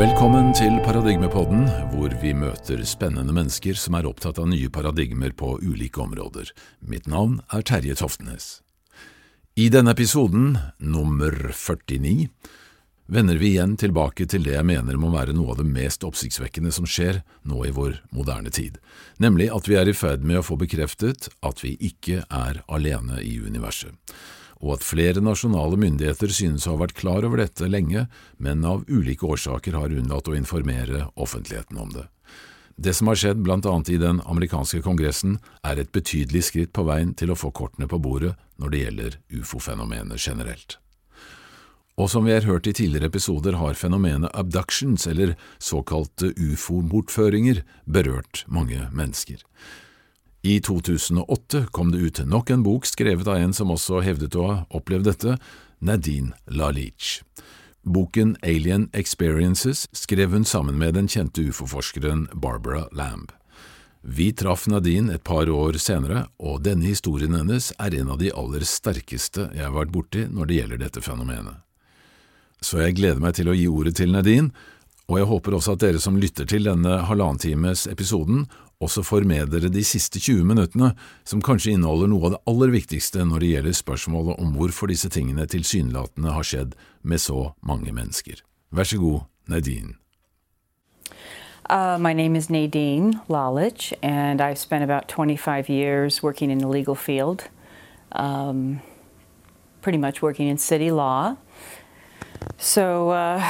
Velkommen til Paradigmepodden, hvor vi møter spennende mennesker som er opptatt av nye paradigmer på ulike områder. Mitt navn er Terje Toftenes. I denne episoden, nummer 49, vender vi igjen tilbake til det jeg mener må være noe av det mest oppsiktsvekkende som skjer nå i vår moderne tid, nemlig at vi er i ferd med å få bekreftet at vi ikke er alene i universet og at flere nasjonale myndigheter synes å ha vært klar over dette lenge, men av ulike årsaker har unnlatt å informere offentligheten om det. Det som har skjedd blant annet i den amerikanske kongressen, er et betydelig skritt på veien til å få kortene på bordet når det gjelder ufo-fenomenet generelt. Og som vi har hørt i tidligere episoder, har fenomenet abductions, eller såkalte ufo-bortføringer, berørt mange mennesker. I 2008 kom det ut nok en bok skrevet av en som også hevdet å ha opplevd dette, Nadine Lalich. Boken Alien Experiences skrev hun sammen med den kjente ufo-forskeren Barbara Lamb. Vi traff Nadine et par år senere, og denne historien hennes er en av de aller sterkeste jeg har vært borti når det gjelder dette fenomenet. Så jeg gleder meg til å gi ordet til Nadine, og jeg håper også at dere som lytter til denne halvannentimes episoden, også får med dere de siste 20 minuttene, som kanskje inneholder noe av det aller viktigste når det gjelder spørsmålet om hvorfor disse tingene tilsynelatende har skjedd med så mange mennesker. Vær så god, Nadine. Uh, my name is Nadine Lalich, and I've spent about 25 years working in the legal field, um, pretty much working in city law. So, uh,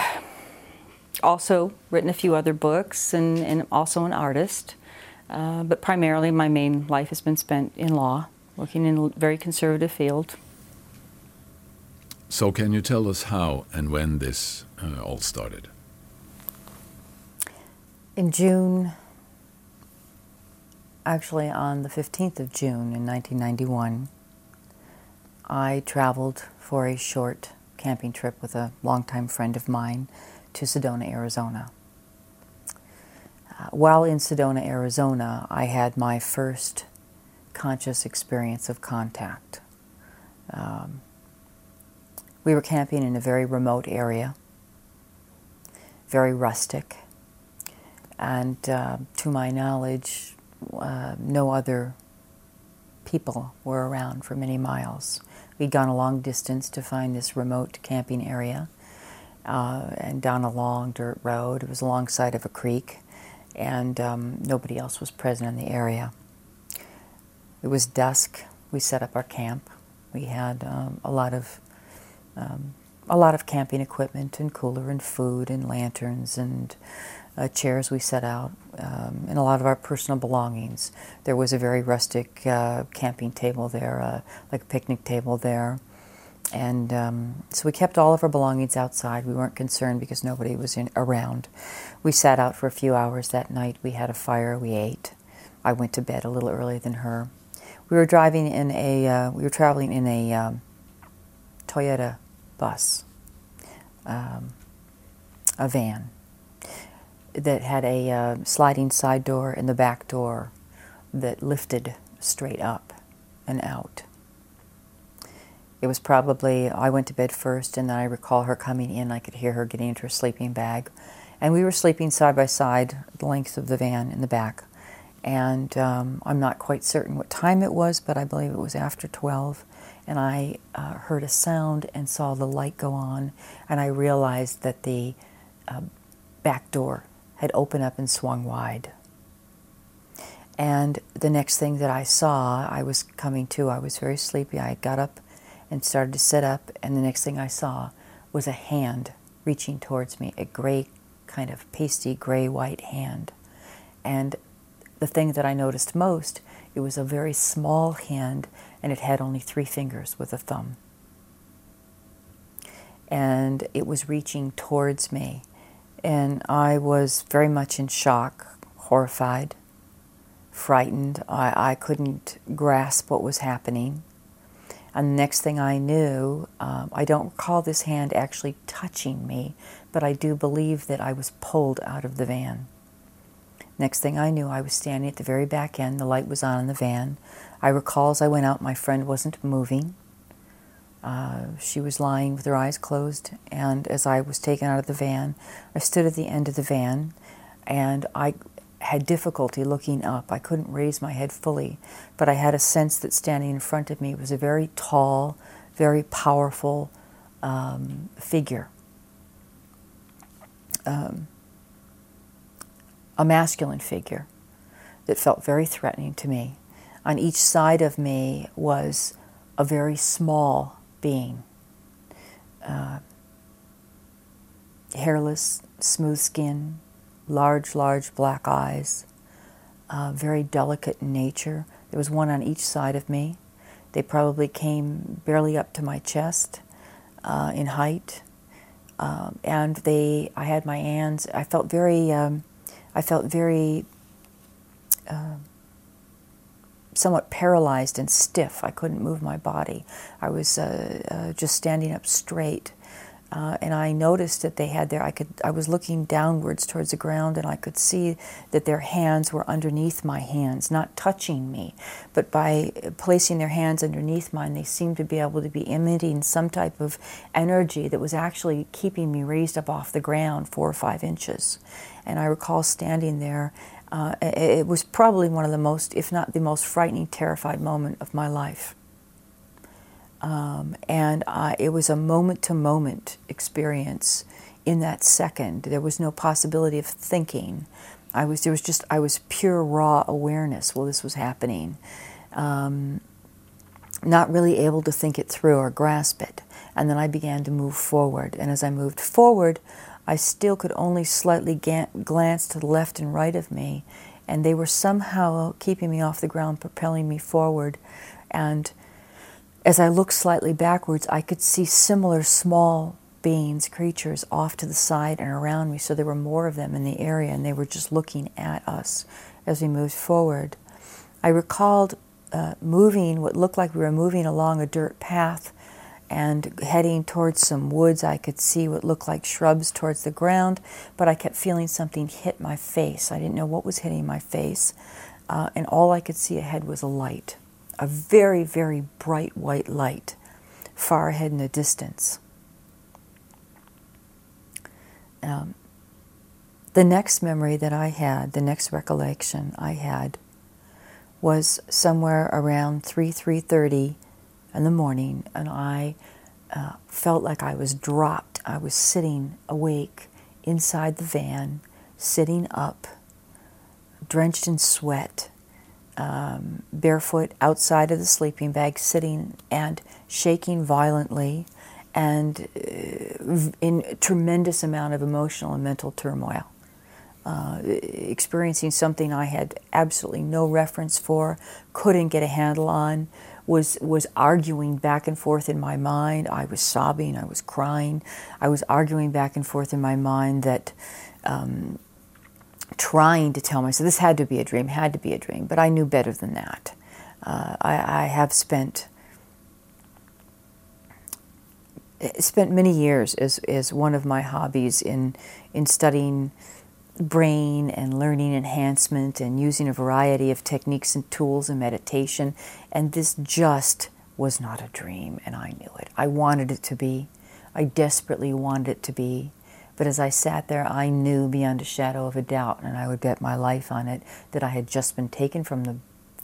also written a few other books, and, and also an artist. Uh, but primarily, my main life has been spent in law, working in a very conservative field. So, can you tell us how and when this uh, all started? In June, actually on the 15th of June in 1991, I traveled for a short camping trip with a longtime friend of mine to Sedona, Arizona. While in Sedona, Arizona, I had my first conscious experience of contact. Um, we were camping in a very remote area, very rustic, and uh, to my knowledge, uh, no other people were around for many miles. We'd gone a long distance to find this remote camping area uh, and down a long dirt road. It was alongside of a creek and um, nobody else was present in the area. It was dusk. We set up our camp. We had um, a lot of um, a lot of camping equipment and cooler and food and lanterns and uh, chairs we set out um, and a lot of our personal belongings. There was a very rustic uh, camping table there, uh, like a picnic table there. And um, so we kept all of our belongings outside. We weren't concerned because nobody was in, around. We sat out for a few hours that night. We had a fire. We ate. I went to bed a little earlier than her. We were driving in a. Uh, we were traveling in a um, Toyota bus, um, a van that had a uh, sliding side door and the back door that lifted straight up and out. It was probably, I went to bed first, and then I recall her coming in. I could hear her getting into her sleeping bag. And we were sleeping side by side, the length of the van in the back. And um, I'm not quite certain what time it was, but I believe it was after 12. And I uh, heard a sound and saw the light go on. And I realized that the uh, back door had opened up and swung wide. And the next thing that I saw, I was coming to, I was very sleepy. I got up and started to sit up, and the next thing I saw was a hand reaching towards me, a gray, kind of pasty gray white hand. And the thing that I noticed most, it was a very small hand, and it had only three fingers with a thumb. And it was reaching towards me, and I was very much in shock, horrified, frightened. I, I couldn't grasp what was happening. And the next thing I knew, um, I don't recall this hand actually touching me, but I do believe that I was pulled out of the van. Next thing I knew, I was standing at the very back end. The light was on in the van. I recall as I went out, my friend wasn't moving. Uh, she was lying with her eyes closed, and as I was taken out of the van, I stood at the end of the van, and I had difficulty looking up. I couldn't raise my head fully, but I had a sense that standing in front of me was a very tall, very powerful um, figure. Um, a masculine figure that felt very threatening to me. On each side of me was a very small being. Uh, hairless, smooth skin, large, large black eyes, uh, very delicate in nature. There was one on each side of me. They probably came barely up to my chest uh, in height. Um, and they, I had my hands, I felt very, um, I felt very uh, somewhat paralyzed and stiff. I couldn't move my body. I was uh, uh, just standing up straight. Uh, and I noticed that they had their. I could. I was looking downwards towards the ground, and I could see that their hands were underneath my hands, not touching me, but by placing their hands underneath mine, they seemed to be able to be emitting some type of energy that was actually keeping me raised up off the ground four or five inches. And I recall standing there. Uh, it was probably one of the most, if not the most frightening, terrified moment of my life. Um, and uh, it was a moment to moment experience in that second. There was no possibility of thinking. I was there was just I was pure raw awareness while this was happening, um, not really able to think it through or grasp it. And then I began to move forward. And as I moved forward, I still could only slightly ga- glance to the left and right of me, and they were somehow keeping me off the ground, propelling me forward. And as I looked slightly backwards, I could see similar small beings, creatures off to the side and around me. So there were more of them in the area, and they were just looking at us as we moved forward. I recalled uh, moving what looked like we were moving along a dirt path and heading towards some woods. I could see what looked like shrubs towards the ground, but I kept feeling something hit my face. I didn't know what was hitting my face, uh, and all I could see ahead was a light a very, very bright white light far ahead in the distance. Um, the next memory that I had, the next recollection I had, was somewhere around 3 3.30 in the morning, and I uh, felt like I was dropped. I was sitting awake inside the van, sitting up, drenched in sweat, um, barefoot outside of the sleeping bag, sitting and shaking violently, and uh, in tremendous amount of emotional and mental turmoil. Uh, experiencing something I had absolutely no reference for, couldn't get a handle on, was was arguing back and forth in my mind. I was sobbing, I was crying, I was arguing back and forth in my mind that um, trying to tell myself this had to be a dream, had to be a dream, but I knew better than that. Uh, I, I, have spent spent many years as, as one of my hobbies in in studying brain and learning enhancement and using a variety of techniques and tools and meditation, and this just was not a dream, and I knew it. I wanted it to be. I desperately wanted it to be. But as I sat there, I knew beyond a shadow of a doubt, and I would bet my life on it, that I had just been taken from the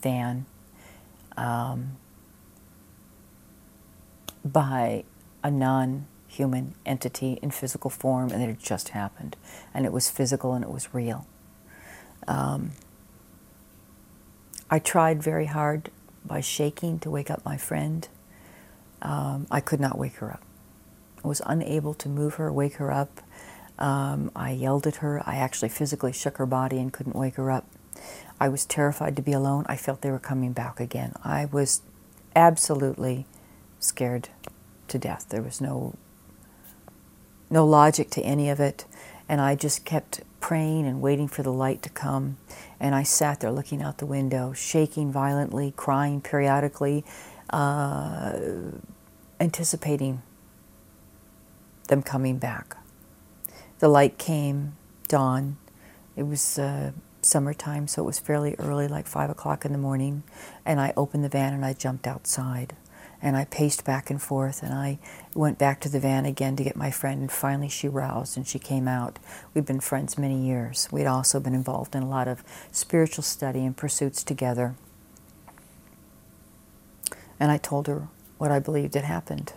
van um, by a non human entity in physical form, and it just happened. And it was physical and it was real. Um, I tried very hard by shaking to wake up my friend. Um, I could not wake her up. I was unable to move her, wake her up. Um, I yelled at her. I actually physically shook her body and couldn't wake her up. I was terrified to be alone. I felt they were coming back again. I was absolutely scared to death. There was no no logic to any of it, and I just kept praying and waiting for the light to come. And I sat there looking out the window, shaking violently, crying periodically, uh, anticipating them coming back. The light came, dawn. It was uh, summertime, so it was fairly early, like five o'clock in the morning. And I opened the van and I jumped outside. And I paced back and forth, and I went back to the van again to get my friend, and finally she roused and she came out. We'd been friends many years. We'd also been involved in a lot of spiritual study and pursuits together. And I told her what I believed had happened.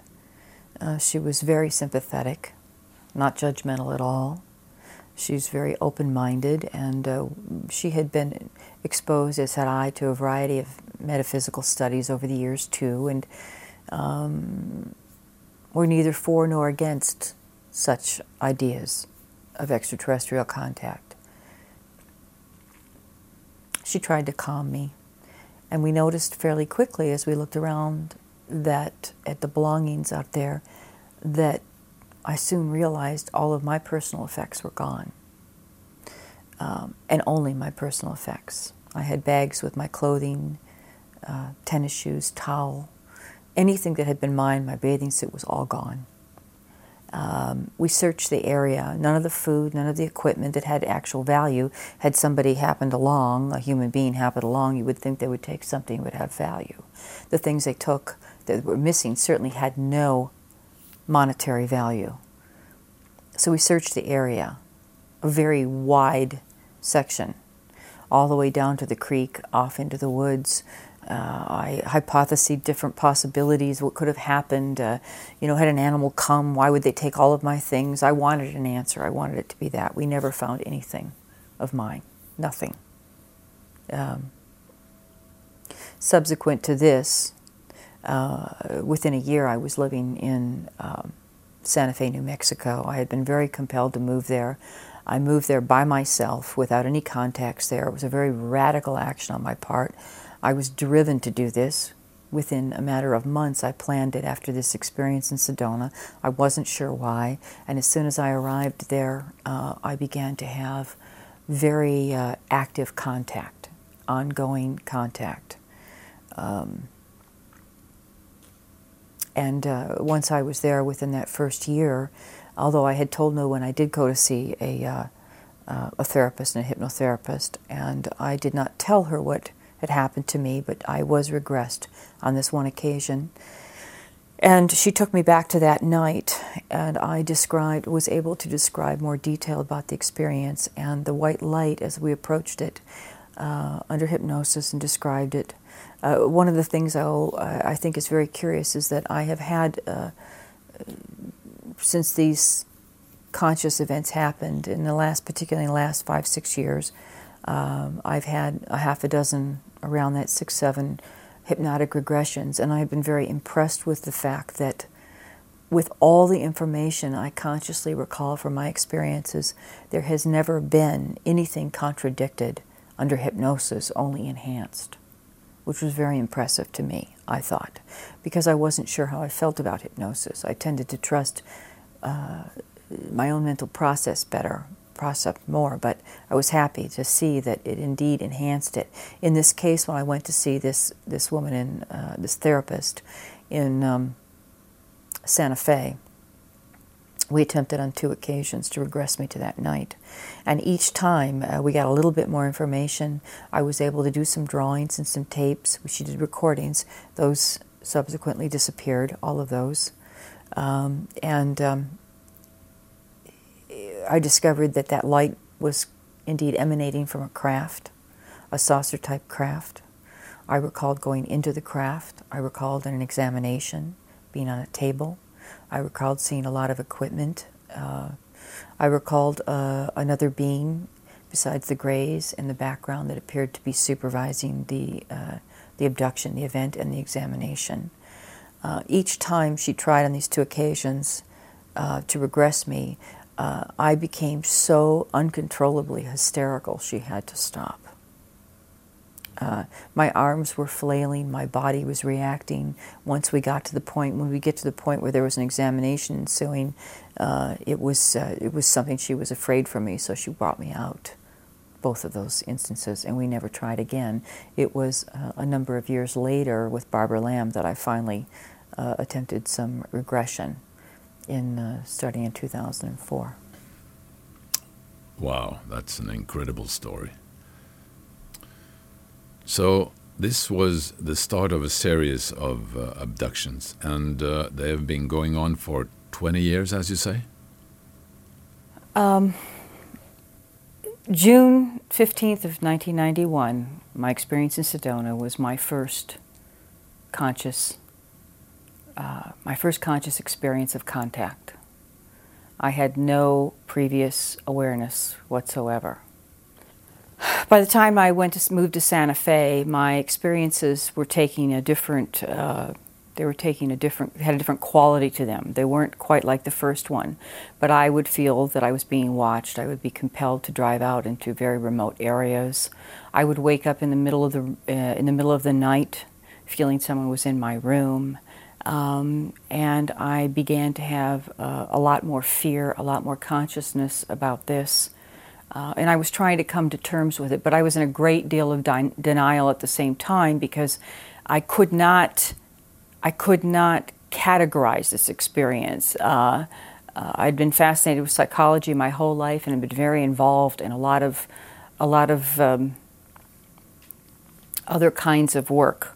Uh, she was very sympathetic, not judgmental at all. She's very open minded, and uh, she had been exposed, as had I, to a variety of metaphysical studies over the years, too. And um, we're neither for nor against such ideas of extraterrestrial contact. She tried to calm me, and we noticed fairly quickly as we looked around that at the belongings out there that I soon realized all of my personal effects were gone. Um, and only my personal effects. I had bags with my clothing, uh, tennis shoes, towel, anything that had been mine, my bathing suit was all gone. Um, we searched the area. None of the food, none of the equipment that had actual value. Had somebody happened along, a human being happened along, you would think they would take something that would have value. The things they took that were missing certainly had no monetary value. So we searched the area, a very wide section, all the way down to the creek, off into the woods. Uh, I hypothesized different possibilities, what could have happened. Uh, you know, had an animal come, why would they take all of my things? I wanted an answer. I wanted it to be that. We never found anything of mine, nothing. Um, subsequent to this, uh, within a year, I was living in um, Santa Fe, New Mexico. I had been very compelled to move there. I moved there by myself without any contacts there. It was a very radical action on my part. I was driven to do this. Within a matter of months, I planned it after this experience in Sedona. I wasn't sure why. And as soon as I arrived there, uh, I began to have very uh, active contact, ongoing contact. Um, and uh, once I was there within that first year, although I had told no one, I did go to see a, uh, uh, a therapist and a hypnotherapist, and I did not tell her what had happened to me, but I was regressed on this one occasion. And she took me back to that night, and I described, was able to describe more detail about the experience and the white light as we approached it uh, under hypnosis and described it. Uh, one of the things I'll, I think is very curious is that I have had, uh, since these conscious events happened in the last, particularly in the last five, six years, um, I've had a half a dozen, around that six, seven hypnotic regressions, and I've been very impressed with the fact that with all the information I consciously recall from my experiences, there has never been anything contradicted under hypnosis, only enhanced which was very impressive to me, I thought, because I wasn't sure how I felt about hypnosis. I tended to trust uh, my own mental process better, process more, but I was happy to see that it indeed enhanced it. In this case, when I went to see this, this woman, in, uh, this therapist in um, Santa Fe, we attempted on two occasions to regress me to that night. And each time uh, we got a little bit more information. I was able to do some drawings and some tapes. She did recordings. Those subsequently disappeared, all of those. Um, and um, I discovered that that light was indeed emanating from a craft, a saucer type craft. I recalled going into the craft. I recalled an examination, being on a table. I recalled seeing a lot of equipment. Uh, I recalled uh, another being besides the Greys in the background that appeared to be supervising the, uh, the abduction, the event, and the examination. Uh, each time she tried on these two occasions uh, to regress me, uh, I became so uncontrollably hysterical she had to stop. Uh, my arms were flailing, my body was reacting. Once we got to the point, when we get to the point where there was an examination ensuing, uh, it was uh, it was something she was afraid for me, so she brought me out. Both of those instances, and we never tried again. It was uh, a number of years later with Barbara Lamb that I finally uh, attempted some regression, in uh, starting in 2004. Wow, that's an incredible story. So, this was the start of a series of uh, abductions, and uh, they have been going on for 20 years, as you say? Um, June 15th of 1991, my experience in Sedona was my first conscious, uh, my first conscious experience of contact. I had no previous awareness whatsoever. By the time I went to move to Santa Fe, my experiences were taking a different. Uh, they were taking a different had a different quality to them. They weren't quite like the first one, but I would feel that I was being watched. I would be compelled to drive out into very remote areas. I would wake up in the middle of the uh, in the middle of the night, feeling someone was in my room. Um, and I began to have uh, a lot more fear, a lot more consciousness about this. Uh, and I was trying to come to terms with it, but I was in a great deal of de- denial at the same time because I could not, I could not categorize this experience. Uh, uh, I'd been fascinated with psychology my whole life and had been very involved in a lot of, a lot of um, other kinds of work.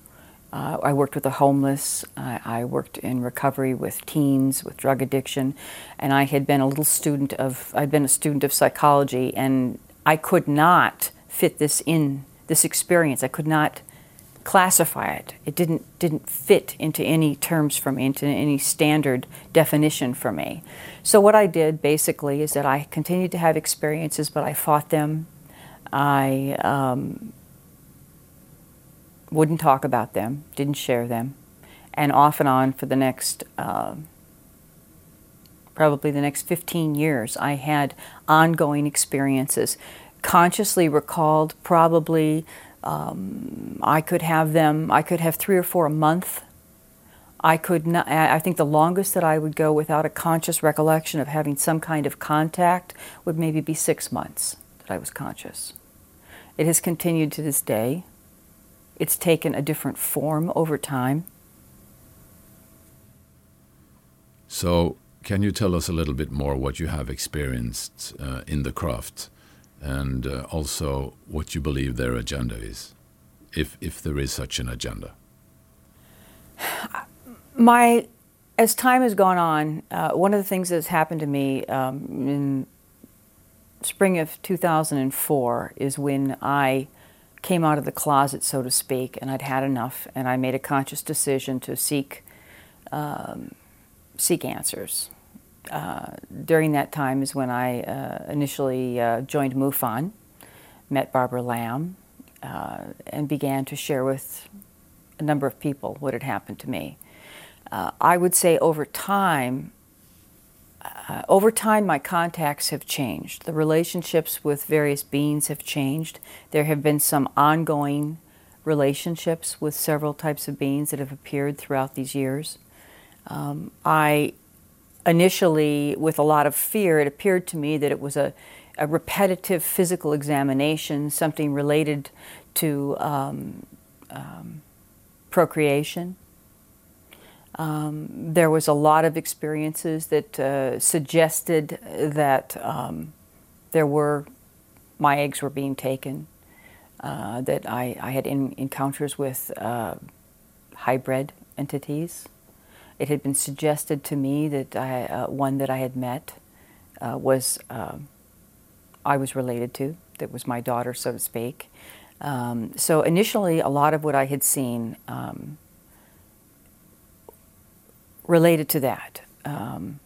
Uh, I worked with the homeless. I, I, worked in recovery with teens with drug addiction, and I had been a little student of. I'd been a student of psychology, and I could not fit this in this experience. I could not classify it. It didn't didn't fit into any terms for me, into any standard definition for me. So what I did basically is that I continued to have experiences, but I fought them. I um, wouldn't talk about them, didn't share them, and off and on for the next, uh, probably the next 15 years, I had ongoing experiences. Consciously recalled, probably um, I could have them, I could have three or four a month. I could not, I think the longest that I would go without a conscious recollection of having some kind of contact would maybe be six months that I was conscious. It has continued to this day. It's taken a different form over time. So, can you tell us a little bit more what you have experienced uh, in the craft and uh, also what you believe their agenda is, if, if there is such an agenda? My, as time has gone on, uh, one of the things that's happened to me um, in spring of 2004 is when I came out of the closet, so to speak, and I'd had enough, and I made a conscious decision to seek um, seek answers. Uh, during that time is when I uh, initially uh, joined MUFON, met Barbara Lamb, uh, and began to share with a number of people what had happened to me. Uh, I would say over time, uh, over time, my contacts have changed. The relationships with various beings have changed. There have been some ongoing relationships with several types of beings that have appeared throughout these years. Um, I initially, with a lot of fear, it appeared to me that it was a, a repetitive physical examination, something related to um, um, procreation. Um, there was a lot of experiences that uh, suggested that um, there were my eggs were being taken. Uh, that I, I had in, encounters with uh, hybrid entities. It had been suggested to me that I, uh, one that I had met uh, was um, I was related to. That was my daughter, so to speak. Um, so initially, a lot of what I had seen um, related to that um,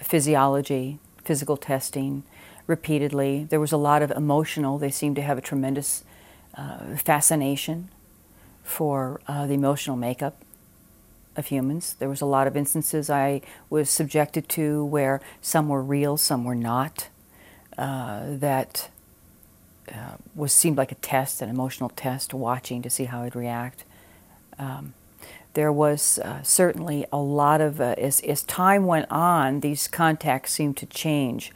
physiology, physical testing, repeatedly. There was a lot of emotional, they seemed to have a tremendous uh, fascination for uh, the emotional makeup of humans. There was a lot of instances I was subjected to where some were real, some were not. Uh, that uh, was seemed like a test, an emotional test, watching to see how I'd react. Um, there was uh, certainly a lot of, uh, as, as time went on, these contacts seemed to change.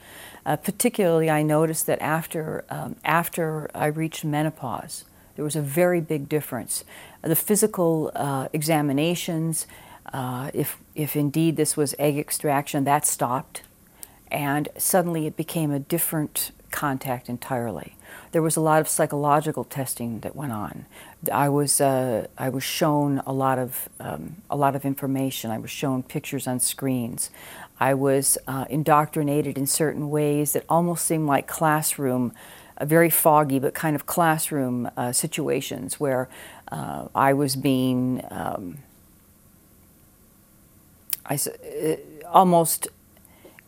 Uh, particularly, I noticed that after, um, after I reached menopause, there was a very big difference. The physical uh, examinations, uh, if, if indeed this was egg extraction, that stopped. And suddenly it became a different contact entirely. There was a lot of psychological testing that went on. I was uh, I was shown a lot of um, a lot of information. I was shown pictures on screens. I was uh, indoctrinated in certain ways that almost seemed like classroom, uh, very foggy, but kind of classroom uh, situations where uh, I was being um, I, almost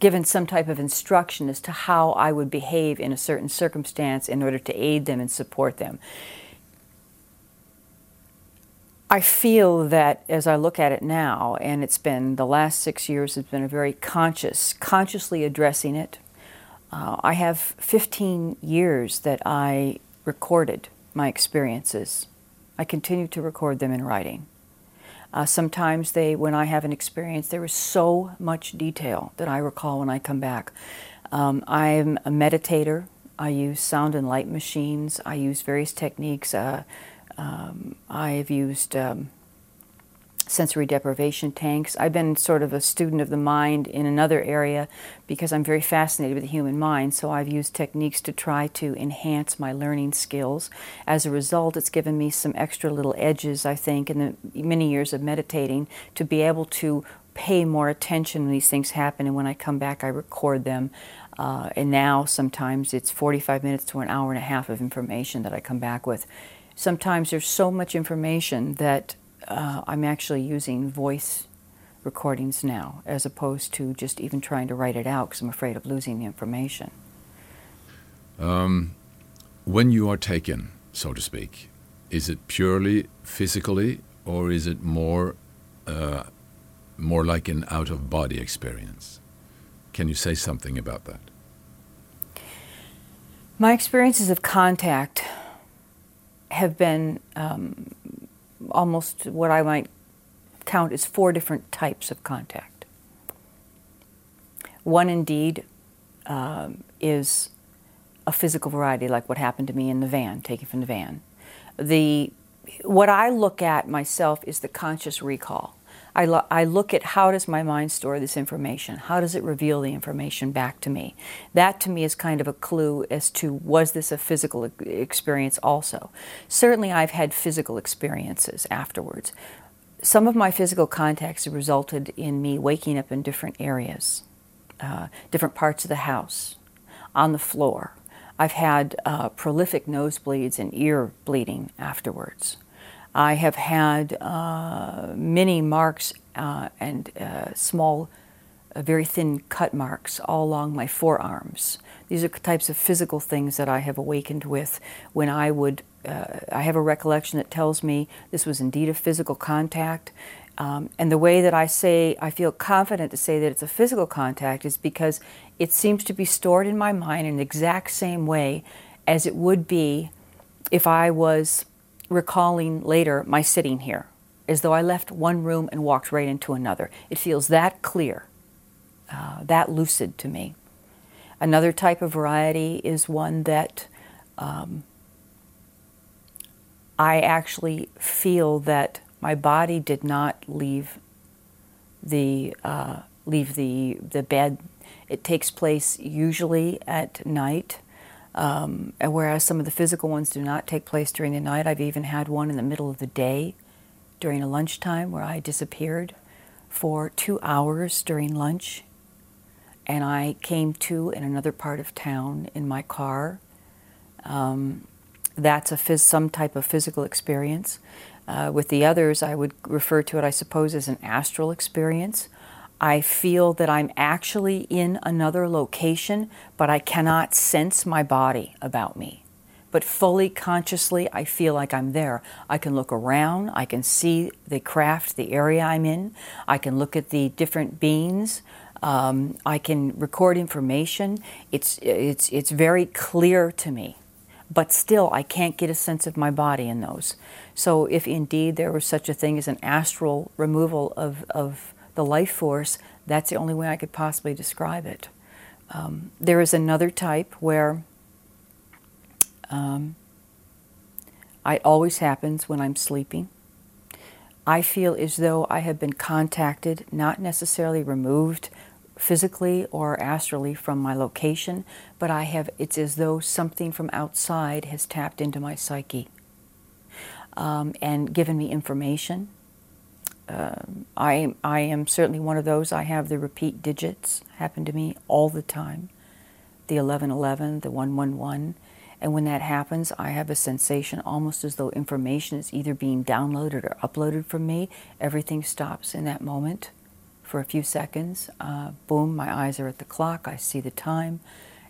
given some type of instruction as to how I would behave in a certain circumstance in order to aid them and support them. I feel that as I look at it now, and it's been the last six years, has been a very conscious, consciously addressing it. Uh, I have 15 years that I recorded my experiences. I continue to record them in writing. Uh, sometimes they, when I have an experience, there is so much detail that I recall when I come back. Um, I'm a meditator. I use sound and light machines. I use various techniques. Uh, um, I've used um, sensory deprivation tanks. I've been sort of a student of the mind in another area because I'm very fascinated with the human mind, so I've used techniques to try to enhance my learning skills. As a result, it's given me some extra little edges, I think, in the many years of meditating to be able to pay more attention when these things happen, and when I come back, I record them. Uh, and now sometimes it's 45 minutes to an hour and a half of information that I come back with. Sometimes there's so much information that uh, I'm actually using voice recordings now as opposed to just even trying to write it out because I'm afraid of losing the information. Um, when you are taken, so to speak, is it purely physically or is it more, uh, more like an out of body experience? Can you say something about that? My experiences of contact have been um, almost what I might count as four different types of contact. One, indeed, um, is a physical variety, like what happened to me in the van, taken from the van. The what I look at myself is the conscious recall. I, lo- I look at how does my mind store this information? How does it reveal the information back to me? That to me is kind of a clue as to was this a physical experience also. Certainly, I've had physical experiences afterwards. Some of my physical contacts resulted in me waking up in different areas, uh, different parts of the house, on the floor. I've had uh, prolific nosebleeds and ear bleeding afterwards. I have had uh, many marks uh, and uh, small, uh, very thin cut marks all along my forearms. These are types of physical things that I have awakened with when I would. Uh, I have a recollection that tells me this was indeed a physical contact. Um, and the way that I say, I feel confident to say that it's a physical contact is because it seems to be stored in my mind in the exact same way as it would be if I was recalling later my sitting here, as though I left one room and walked right into another. It feels that clear, uh, that lucid to me. Another type of variety is one that um, I actually feel that my body did not leave the uh, leave the the bed. It takes place usually at night. Um, whereas some of the physical ones do not take place during the night. I've even had one in the middle of the day during a lunchtime where I disappeared for two hours during lunch. And I came to in another part of town in my car. Um, that's a phys- some type of physical experience. Uh, with the others, I would refer to it, I suppose, as an astral experience. I feel that I'm actually in another location, but I cannot sense my body about me. But fully consciously, I feel like I'm there. I can look around, I can see the craft, the area I'm in, I can look at the different beings. Um, I can record information. It's, it's, it's very clear to me, but still, I can't get a sense of my body in those. So, if indeed there was such a thing as an astral removal of, of the life force, that's the only way I could possibly describe it. Um, there is another type where um, it always happens when I'm sleeping. I feel as though I have been contacted, not necessarily removed physically or astrally from my location, but I have it's as though something from outside has tapped into my psyche um, and given me information. Uh, I I am certainly one of those. I have the repeat digits happen to me all the time, the eleven eleven, the one one one, and when that happens, I have a sensation almost as though information is either being downloaded or uploaded from me. Everything stops in that moment for a few seconds. Uh, boom, my eyes are at the clock, I see the time,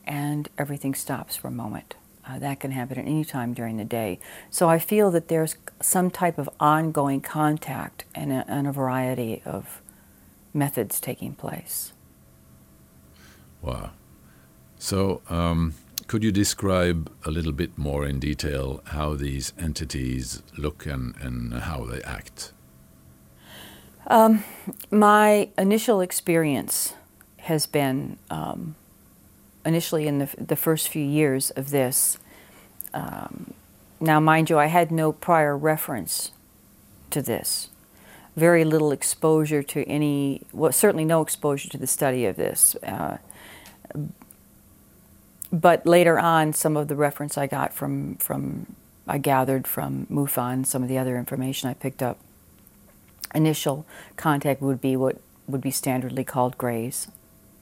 and everything stops for a moment. Uh, that can happen at any time during the day. So I feel that there's some type of ongoing contact and a, and a variety of methods taking place. Wow. So, um, could you describe a little bit more in detail how these entities look and, and how they act? Um, my initial experience has been um, initially in the, the first few years of this. Um, now, mind you, I had no prior reference to this, very little exposure to any, well, certainly no exposure to the study of this. Uh, but later on, some of the reference I got from, from I gathered from MUFON, some of the other information I picked up. Initial contact would be what would be standardly called grays,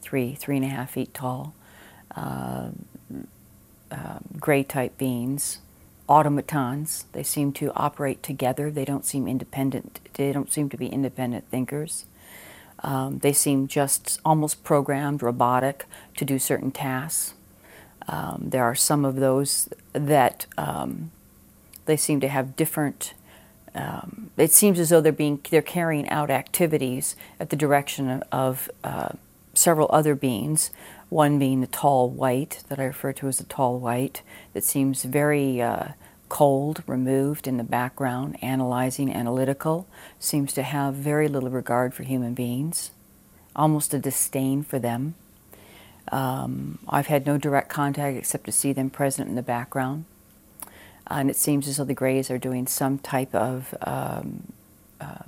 three, three and a half feet tall, uh, gray type beings, automatons. They seem to operate together. They don't seem independent. They don't seem to be independent thinkers. Um, they seem just almost programmed, robotic, to do certain tasks. Um, there are some of those that um, they seem to have different. Um, it seems as though they're being they're carrying out activities at the direction of, of uh, several other beings. One being the tall white that I refer to as the tall white that seems very uh, cold, removed in the background, analyzing, analytical, seems to have very little regard for human beings, almost a disdain for them. Um, I've had no direct contact except to see them present in the background. And it seems as though the Greys are doing some type of um, uh,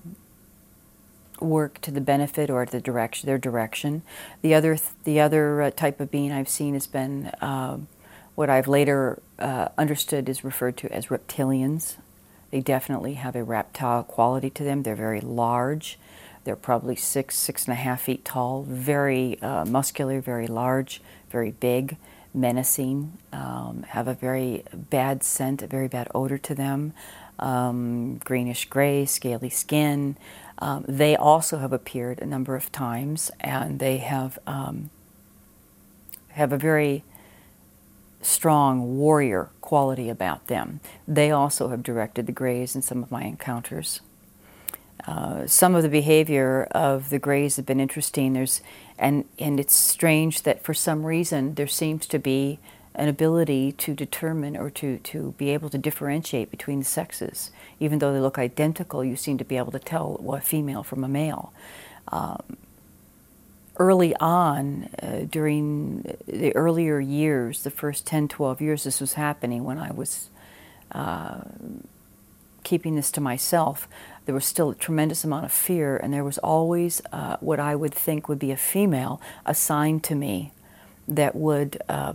work to the benefit or the direction, their direction. The other, the other uh, type of being I've seen has been uh, what I've later uh, understood is referred to as reptilians. They definitely have a reptile quality to them. They're very large. They're probably six, six and a half feet tall, very uh, muscular, very large, very big, menacing, um, have a very bad scent, a very bad odor to them, um, greenish gray, scaly skin. Um, they also have appeared a number of times, and they have um, have a very strong warrior quality about them. They also have directed the Greys in some of my encounters. Uh, some of the behavior of the Greys have been interesting. There's, and, and it's strange that for some reason there seems to be an ability to determine or to, to be able to differentiate between the sexes. Even though they look identical, you seem to be able to tell a female from a male. Um, early on, uh, during the earlier years, the first 10, 12 years this was happening when I was uh, keeping this to myself, there was still a tremendous amount of fear, and there was always uh, what I would think would be a female assigned to me that would uh,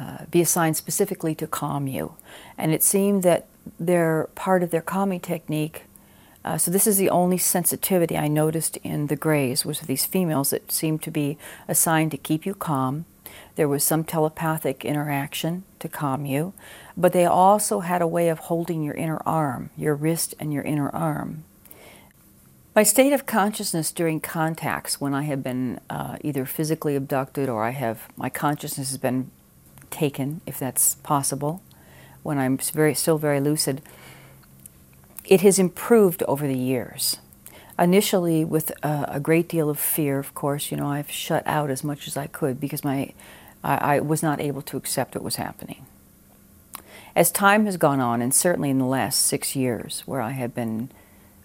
uh, be assigned specifically to calm you. And it seemed that their part of their calming technique. Uh, so this is the only sensitivity I noticed in the Greys was these females that seemed to be assigned to keep you calm. There was some telepathic interaction to calm you but they also had a way of holding your inner arm, your wrist and your inner arm. My state of consciousness during contacts, when I have been uh, either physically abducted or I have my consciousness has been taken, if that's possible, when I'm very, still very lucid, it has improved over the years. Initially, with a, a great deal of fear, of course, you know, I've shut out as much as I could because my, I, I was not able to accept what was happening. As time has gone on, and certainly in the last six years, where I have been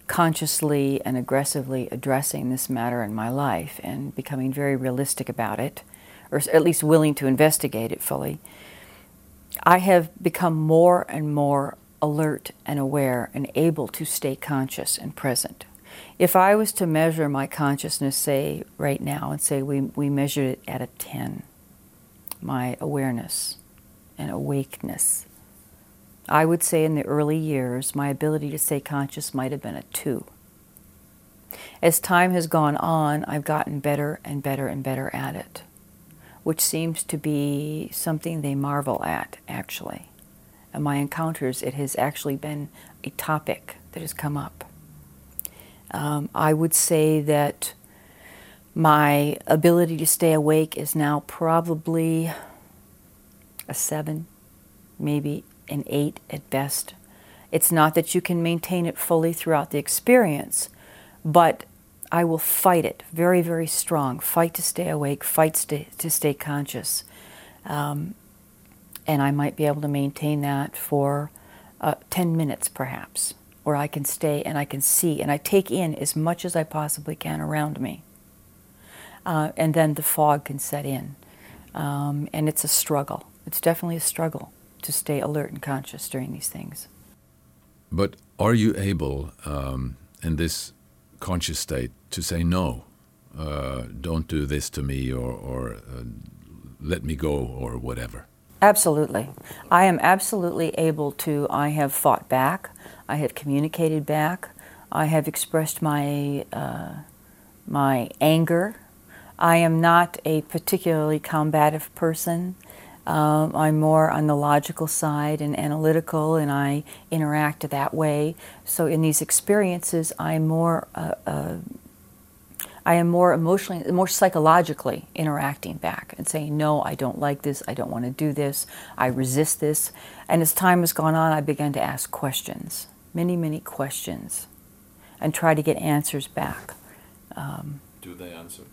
consciously and aggressively addressing this matter in my life and becoming very realistic about it, or at least willing to investigate it fully, I have become more and more alert and aware and able to stay conscious and present. If I was to measure my consciousness, say, right now, and say we, we measured it at a 10, my awareness and awakeness, I would say in the early years, my ability to stay conscious might have been a 2. As time has gone on, I've gotten better and better and better at it, which seems to be something they marvel at, actually. In my encounters, it has actually been a topic that has come up. Um, I would say that my ability to stay awake is now probably a seven, maybe an eight at best. It's not that you can maintain it fully throughout the experience, but I will fight it very, very strong. Fight to stay awake, fight to, to stay conscious. Um, and I might be able to maintain that for uh, 10 minutes perhaps where I can stay and I can see and I take in as much as I possibly can around me. Uh, and then the fog can set in. Um, and it's a struggle. It's definitely a struggle to stay alert and conscious during these things. But are you able, um, in this conscious state, to say no? Uh, don't do this to me, or, or uh, let me go, or whatever. Absolutely. I am absolutely able to. I have fought back. I have communicated back. I have expressed my uh, my anger. I am not a particularly combative person. Um, I'm more on the logical side and analytical, and I interact that way. So in these experiences, I'm more uh, uh, I am more emotionally, more psychologically interacting back and saying, no, I don't like this, I don't want to do this, I resist this. And as time has gone on, I began to ask questions, many, many questions, and try to get answers back. Um, do they answer?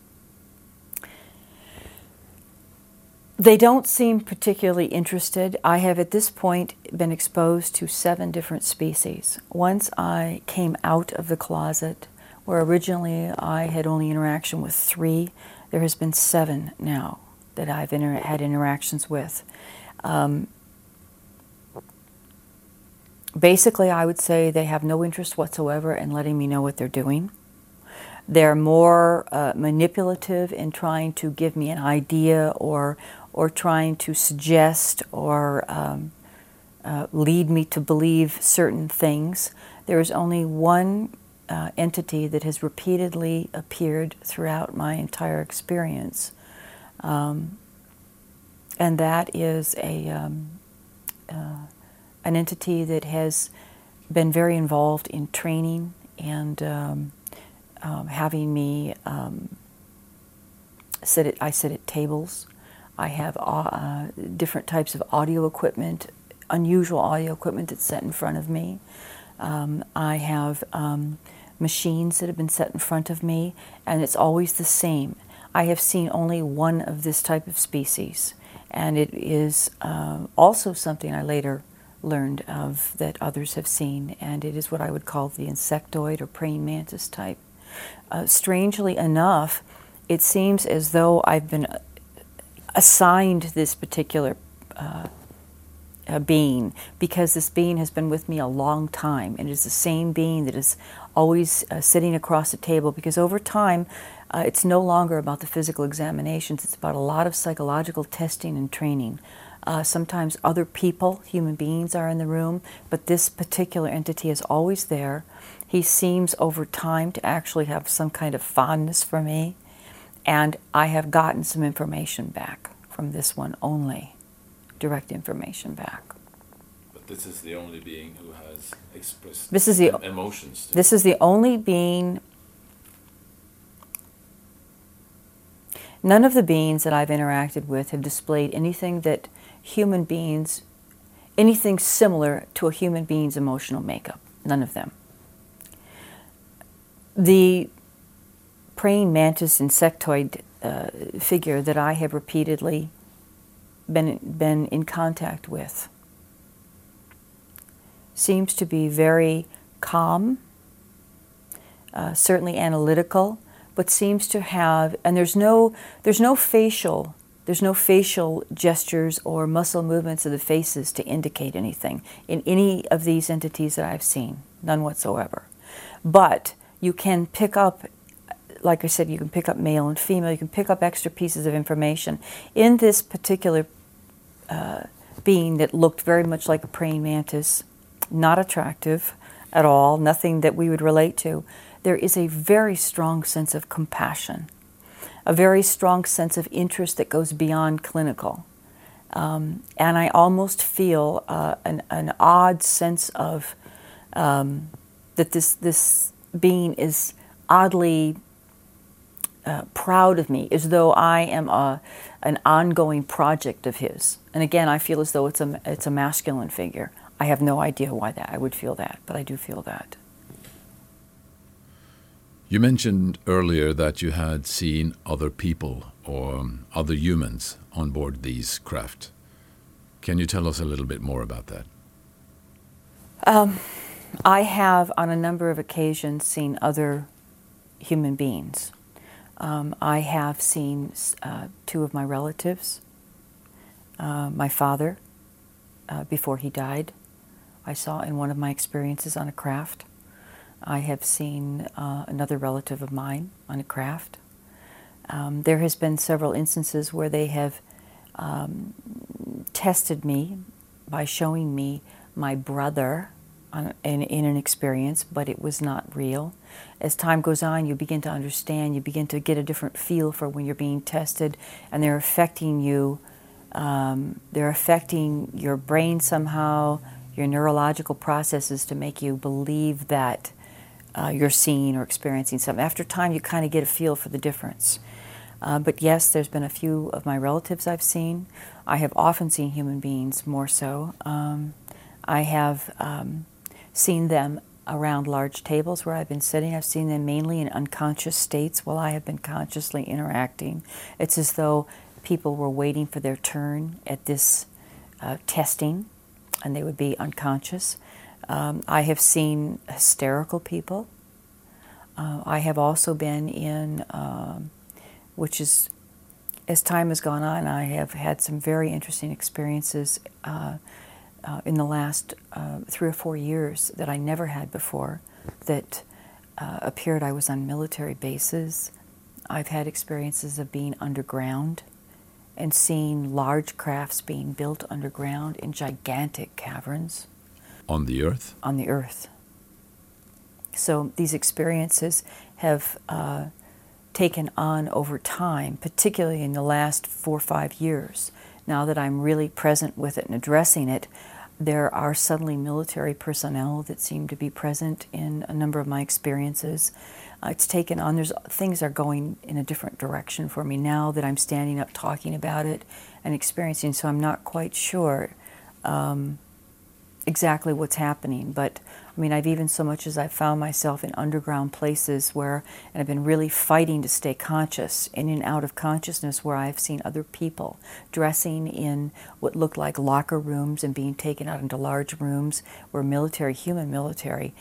They don't seem particularly interested. I have at this point been exposed to seven different species. Once I came out of the closet, where originally I had only interaction with three, there has been seven now that I've inter- had interactions with. Um, basically, I would say they have no interest whatsoever in letting me know what they're doing. They're more uh, manipulative in trying to give me an idea or or trying to suggest or um, uh, lead me to believe certain things. There is only one uh, entity that has repeatedly appeared throughout my entire experience. Um, and that is a, um, uh, an entity that has been very involved in training and um, um having me um, sit at, I sit at tables. I have uh, different types of audio equipment, unusual audio equipment that's set in front of me. Um, I have um, machines that have been set in front of me, and it's always the same. I have seen only one of this type of species, and it is uh, also something I later learned of that others have seen, and it is what I would call the insectoid or praying mantis type. Uh, strangely enough, it seems as though I've been assigned this particular uh, uh, being because this being has been with me a long time. And it is the same being that is always uh, sitting across the table because over time uh, it's no longer about the physical examinations. It's about a lot of psychological testing and training. Uh, sometimes other people human beings are in the room but this particular entity is always there. He seems over time to actually have some kind of fondness for me and i have gotten some information back from this one only direct information back. But this is the only being who has expressed this is the, emotions. This is the only being. None of the beings that I've interacted with have displayed anything that human beings, anything similar to a human being's emotional makeup. None of them. The praying mantis insectoid uh, figure that I have repeatedly been, been in contact with. Seems to be very calm, uh, certainly analytical, but seems to have, and there's no, there's no facial, there's no facial gestures or muscle movements of the faces to indicate anything in any of these entities that I've seen, none whatsoever. But you can pick up, like I said, you can pick up male and female, you can pick up extra pieces of information. In this particular uh, being that looked very much like a praying mantis, not attractive at all, nothing that we would relate to, there is a very strong sense of compassion, a very strong sense of interest that goes beyond clinical. Um, and I almost feel uh, an, an, odd sense of um, that this this being is oddly uh, proud of me, as though I am a, an ongoing project of his. And again, I feel as though it's a it's a masculine figure. I have no idea why that I would feel that, but I do feel that. You mentioned earlier that you had seen other people or um, other humans on board these craft. Can you tell us a little bit more about that? Um, I have, on a number of occasions, seen other human beings. Um, I have seen uh, two of my relatives, uh, my father, uh, before he died. I saw in one of my experiences on a craft. I have seen uh, another relative of mine on a craft. Um, there has been several instances where they have um, tested me by showing me my brother on, in, in an experience, but it was not real. As time goes on, you begin to understand, you begin to get a different feel for when you're being tested, and they're affecting you. Um, they're affecting your brain somehow, your neurological processes to make you believe that uh, you're seeing or experiencing something. After time, you kind of get a feel for the difference. Uh, but yes, there's been a few of my relatives I've seen. I have often seen human beings more so. Um, I have um, seen them around large tables where I've been sitting. I've seen them mainly in unconscious states while I have been consciously interacting. It's as though people were waiting for their turn at this uh, testing and they would be unconscious. Um, I have seen hysterical people. Uh, I have also been in, um, which is, as time has gone on, I have had some very interesting experiences uh, uh, in the last uh, three or four years that I never had before that uh, appeared. I was on military bases. I've had experiences of being underground and seeing large crafts being built underground in gigantic caverns. On the earth? On the earth. So these experiences have uh, taken on over time, particularly in the last four or five years. Now that I'm really present with it and addressing it, there are suddenly military personnel that seem to be present in a number of my experiences. Uh, it's taken on, there's things are going in a different direction for me now that I'm standing up talking about it and experiencing, so I'm not quite sure. Um, exactly what's happening. But mean, I've even so much as I've found myself in underground places where, and I've been really fighting to stay conscious, in and out of consciousness, where I've seen other people dressing in what looked like locker rooms and being taken out into large rooms where military, human military,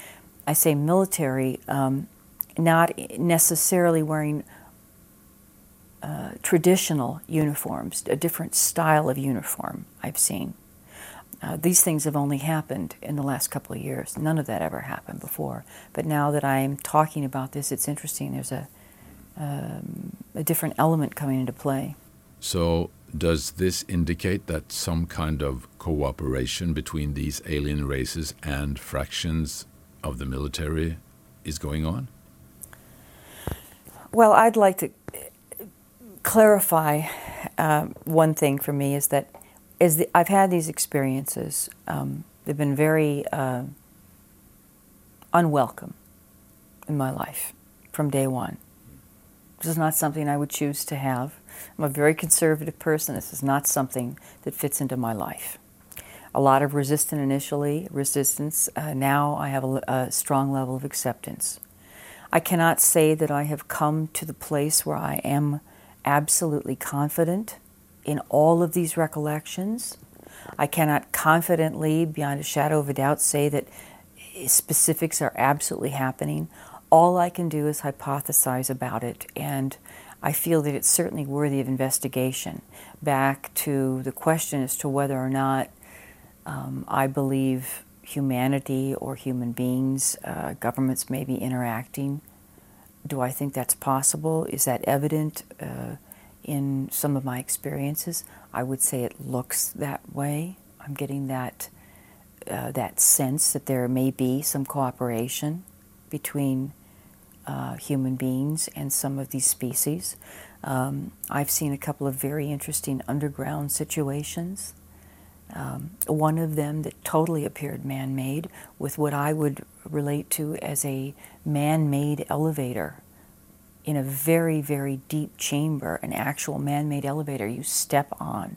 I say military, um, not necessarily wearing uh, traditional uniforms, a different style of uniform I've seen. Uh, these things have only happened in the last couple of years. None of that ever happened before. But now that I'm talking about this, it's interesting. There's a, um, a different element coming into play. So, does this indicate that some kind of cooperation between these alien races and fractions of the military is going on? Well, I'd like to clarify uh, one thing for me is that is the, I've had these experiences. Um, they've been very uh, unwelcome in my life from day one. This is not something I would choose to have. I'm a very conservative person. This is not something that fits into my life. A lot of resistance initially, resistance. Uh, now I have a, a strong level of acceptance. I cannot say that I have come to the place where I am absolutely confident in all of these recollections. I cannot confidently, beyond a shadow of a doubt, say that specifics are absolutely happening. All I can do is hypothesize about it, and I feel that it's certainly worthy of investigation. Back to the question as to whether or not um, I believe humanity or human beings, uh, governments may be interacting do I think that's possible? Is that evident uh, in some of my experiences? I would say it looks that way. I'm getting that uh, that sense that there may be some cooperation between uh, human beings and some of these species. Um, I've seen a couple of very interesting underground situations. Um, one of them that totally appeared man made with what I would relate to as a man made elevator in a very, very deep chamber, an actual man made elevator you step on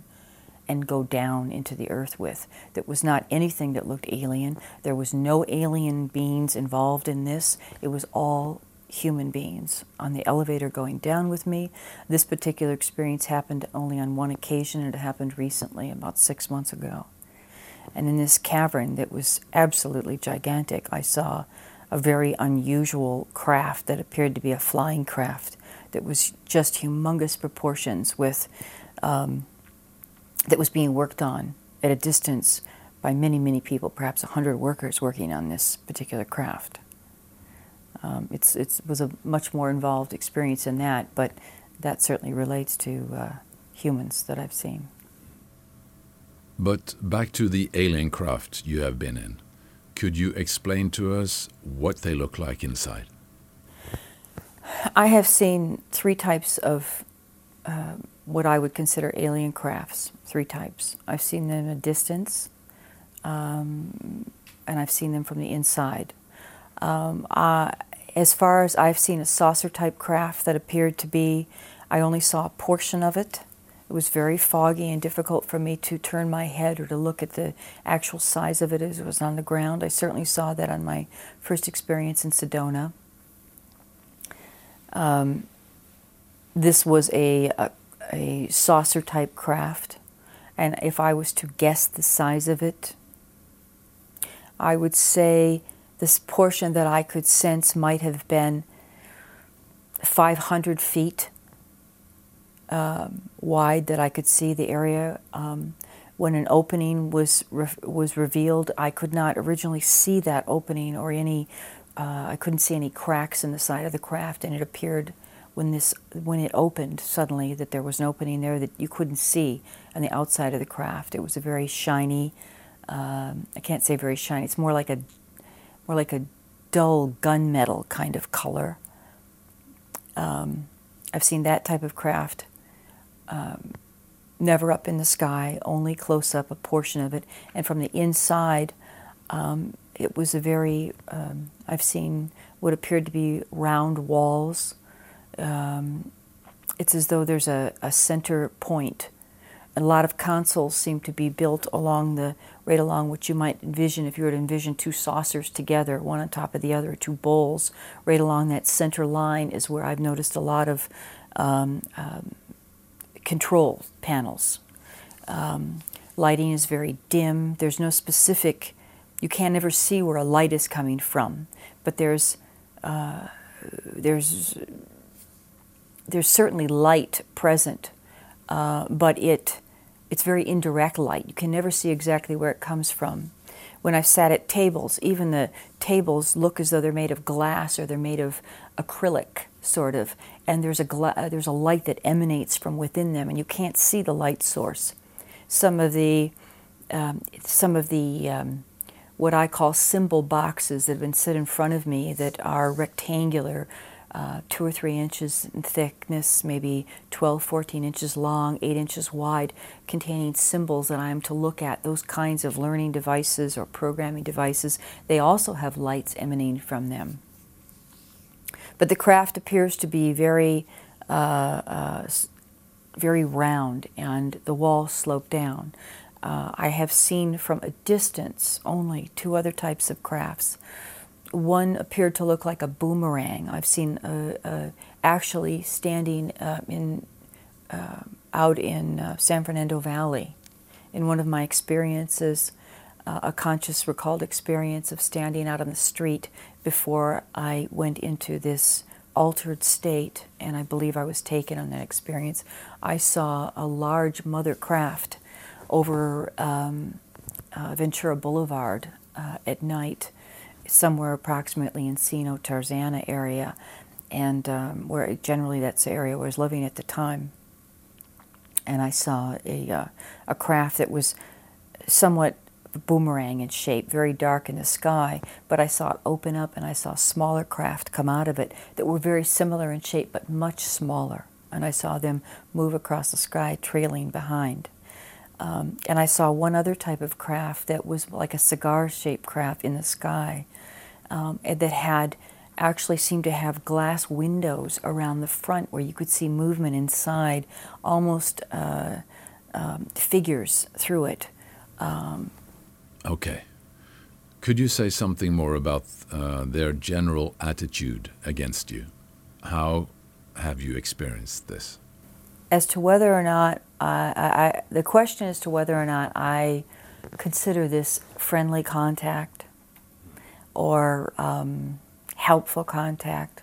and go down into the earth with. That was not anything that looked alien. There was no alien beings involved in this. It was all human beings on the elevator going down with me. This particular experience happened only on one occasion, and it happened recently, about six months ago. And in this cavern that was absolutely gigantic, I saw a very unusual craft that appeared to be a flying craft that was just humongous proportions with um, that was being worked on at a distance by many, many people, perhaps 100 workers working on this particular craft. Um, it's, it was a much more involved experience than that, but that certainly relates to uh, humans that I've seen. But back to the alien craft you have been in. Could you explain to us what they look like inside? I have seen three types of uh, what I would consider alien crafts, three types. I've seen them at a distance, um, and I've seen them from the inside. Um, uh, as far as I've seen a saucer type craft that appeared to be, I only saw a portion of it. It was very foggy and difficult for me to turn my head or to look at the actual size of it as it was on the ground. I certainly saw that on my first experience in Sedona. Um, this was a, a, a saucer type craft, and if I was to guess the size of it, I would say this portion that I could sense might have been 500 feet um, wide that I could see the area. Um, when an opening was re- was revealed, I could not originally see that opening or any. Uh, I couldn't see any cracks in the side of the craft, and it appeared when this when it opened suddenly that there was an opening there that you couldn't see on the outside of the craft. It was a very shiny. Um, I can't say very shiny. It's more like a more like a dull gunmetal kind of color. Um, I've seen that type of craft. Um, never up in the sky, only close up a portion of it, and from the inside, um, it was a very. Um, I've seen what appeared to be round walls um, it's as though there's a, a center point. A lot of consoles seem to be built along the right along what you might envision if you were to envision two saucers together, one on top of the other, two bowls. Right along that center line is where I've noticed a lot of um, um, control panels. Um, lighting is very dim. There's no specific. You can never see where a light is coming from, but there's uh, there's there's certainly light present, uh, but it it's very indirect light. You can never see exactly where it comes from. When I've sat at tables, even the tables look as though they're made of glass or they're made of acrylic, sort of, and there's a gla- uh, there's a light that emanates from within them, and you can't see the light source. Some of the um, some of the um, what I call symbol boxes that have been set in front of me that are rectangular uh, two or three inches in thickness, maybe 12, 14 inches long, 8 inches wide, containing symbols that I am to look at. Those kinds of learning devices or programming devices, they also have lights emanating from them. But the craft appears to be very, uh, uh, very round and the walls slope down. Uh, I have seen from a distance only two other types of crafts one appeared to look like a boomerang. I've seen uh, uh, actually standing uh, in out in San Fernando Valley. In one of my experiences, uh, a conscious recalled experience of standing out on the street before I went into this altered state, and I believe I was taken on that experience. I saw a large mother craft over um, Ventura Boulevard at night somewhere approximately Encino Tarzana area. and um, where generally that's the area where I was living at the time. And I saw a, uh, a craft that was somewhat boomerang in shape, very dark in the sky, but I saw it open up and I saw smaller craft come out of it that were very similar in shape but much smaller. And I saw them move across the sky, trailing behind. Um, and I saw one other type of craft that was like a cigar shaped craft in the sky um, that had actually seemed to have glass windows around the front where you could see movement inside, almost uh, um, figures through it. Okay. Could you say something more about uh, their general attitude against you? How have you experienced this? As to whether or not, I, I, the question as to whether or not I consider this friendly contact or um, helpful contact,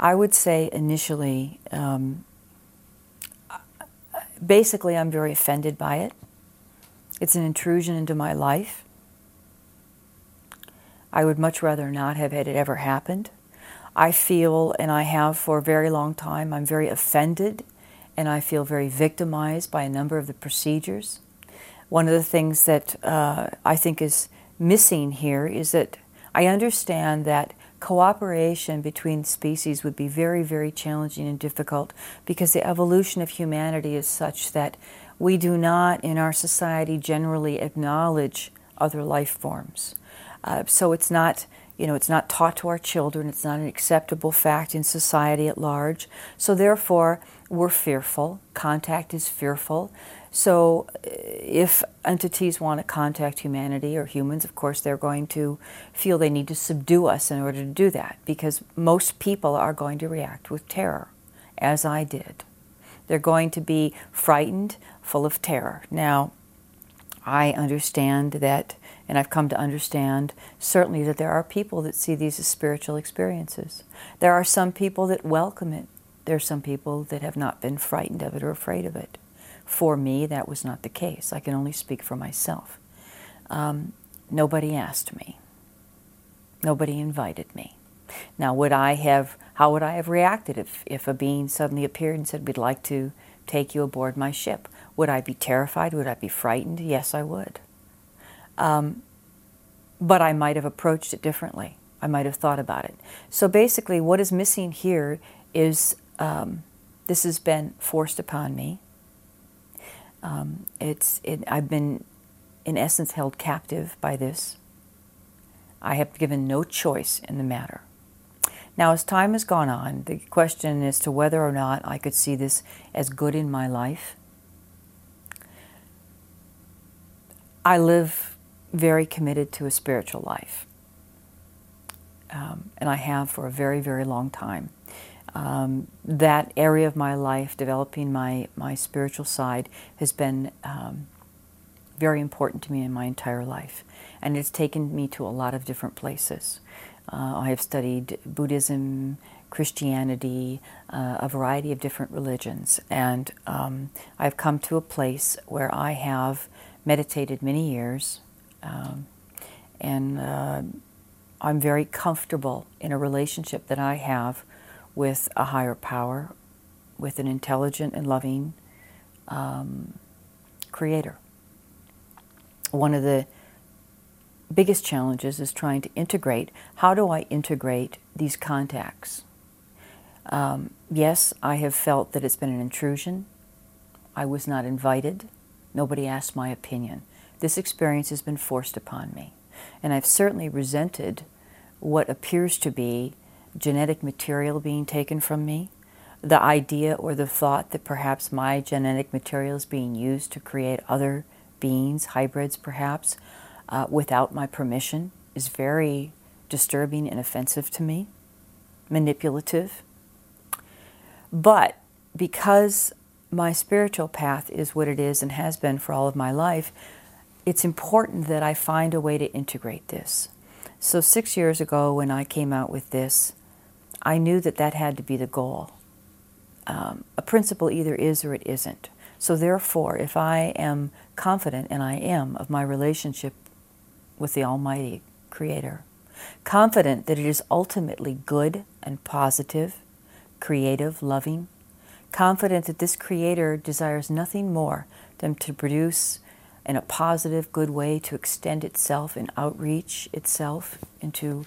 I would say initially, um, basically, I'm very offended by it. It's an intrusion into my life. I would much rather not have had it ever happened. I feel, and I have for a very long time, I'm very offended and I feel very victimized by a number of the procedures. One of the things that uh, I think is missing here is that I understand that cooperation between species would be very, very challenging and difficult because the evolution of humanity is such that we do not, in our society, generally acknowledge other life forms. Uh, so it's not, you know, it's not taught to our children. It's not an acceptable fact in society at large. So therefore, we're fearful. Contact is fearful. So, uh, if entities want to contact humanity or humans, of course, they're going to feel they need to subdue us in order to do that because most people are going to react with terror, as I did. They're going to be frightened, full of terror. Now, I understand that, and I've come to understand certainly that there are people that see these as spiritual experiences. There are some people that welcome it. There are some people that have not been frightened of it or afraid of it. For me, that was not the case. I can only speak for myself. Um, nobody asked me. Nobody invited me. Now, would I have? How would I have reacted if, if a being suddenly appeared and said, "We'd like to take you aboard my ship"? Would I be terrified? Would I be frightened? Yes, I would. Um, but I might have approached it differently. I might have thought about it. So basically, what is missing here is um, this has been forced upon me. Um, it's it, I've been, in essence, held captive by this. I have given no choice in the matter. Now, as time has gone on, the question as to whether or not I could see this as good in my life. I live very committed to a spiritual life, um, and I have for a very, very long time um, that area of my life, developing my, my spiritual side, has been um, very important to me in my entire life. And it's taken me to a lot of different places. Uh, I have studied Buddhism, Christianity, uh, a variety of different religions. And um, I've come to a place where I have meditated many years. Um, and uh, I'm very comfortable in a relationship that I have with a higher power, with an intelligent and loving um, creator. One of the biggest challenges is trying to integrate how do I integrate these contacts? Um, yes, I have felt that it's been an intrusion. I was not invited. Nobody asked my opinion. This experience has been forced upon me. And I've certainly resented what appears to be genetic material being taken from me, the idea or the thought that perhaps my genetic material is being used to create other beings, hybrids perhaps, uh, without my permission is very disturbing and offensive to me, manipulative. But because my spiritual path is what it is and has been for all of my life, it's important that I find a way to integrate this. So, six years ago, when I came out with this, I knew that that had to be the goal. Um, a principle either is or it isn't. So, therefore, if I am confident, and I am, of my relationship with the Almighty Creator, confident that it is ultimately good and positive, creative, loving, confident that this Creator desires nothing more than to produce in a positive, good way to extend itself and outreach itself into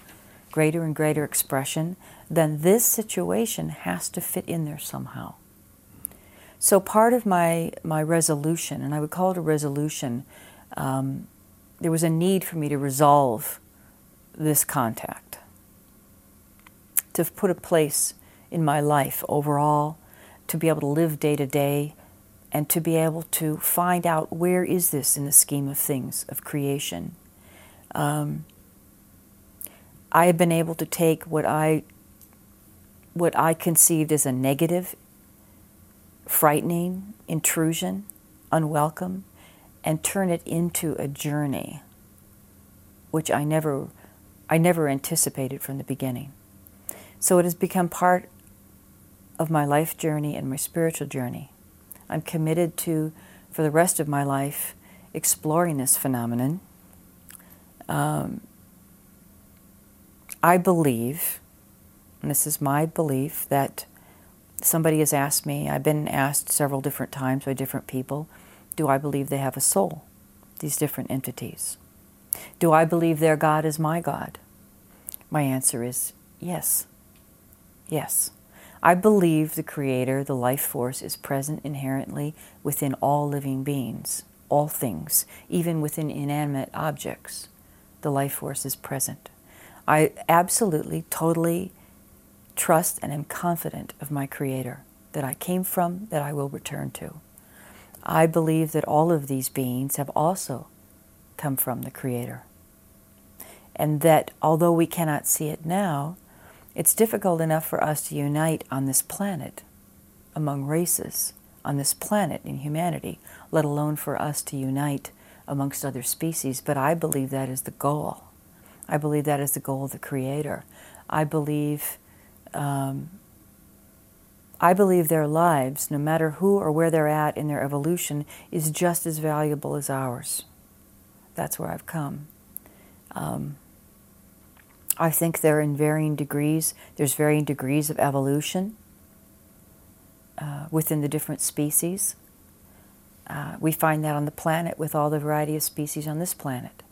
greater and greater expression, then this situation has to fit in there somehow. So part of my, my resolution, and I would call it a resolution, um, there was a need for me to resolve this contact, to put a place in my life overall, to be able to live day to day, and to be able to find out where is this in the scheme of things of creation. Um, I have been able to take what I what I conceived as a negative, frightening intrusion, unwelcome, and turn it into a journey, which I never I never anticipated from the beginning. So it has become part of my life journey and my spiritual journey. I'm committed to, for the rest of my life, exploring this phenomenon. Um, I believe, and this is my belief, that somebody has asked me, I've been asked several different times by different people, do I believe they have a soul, these different entities? Do I believe their God is my God? My answer is yes. Yes. I believe the Creator, the life force, is present inherently within all living beings, all things, even within inanimate objects. The life force is present. I absolutely, totally trust and am confident of my Creator, that I came from, that I will return to. I believe that all of these beings have also come from the Creator. And that although we cannot see it now, it's difficult enough for us to unite on this planet, among races, on this planet in humanity, let alone for us to unite amongst other species. But I believe that is the goal. I believe that is the goal of the Creator. I believe um, I believe their lives, no matter who or where they're at in their evolution, is just as valuable as ours. That's where I've come. Um, I think they're in varying degrees. There's varying degrees of evolution uh, within the different species. Uh, we find that on the planet with all the variety of species on this planet.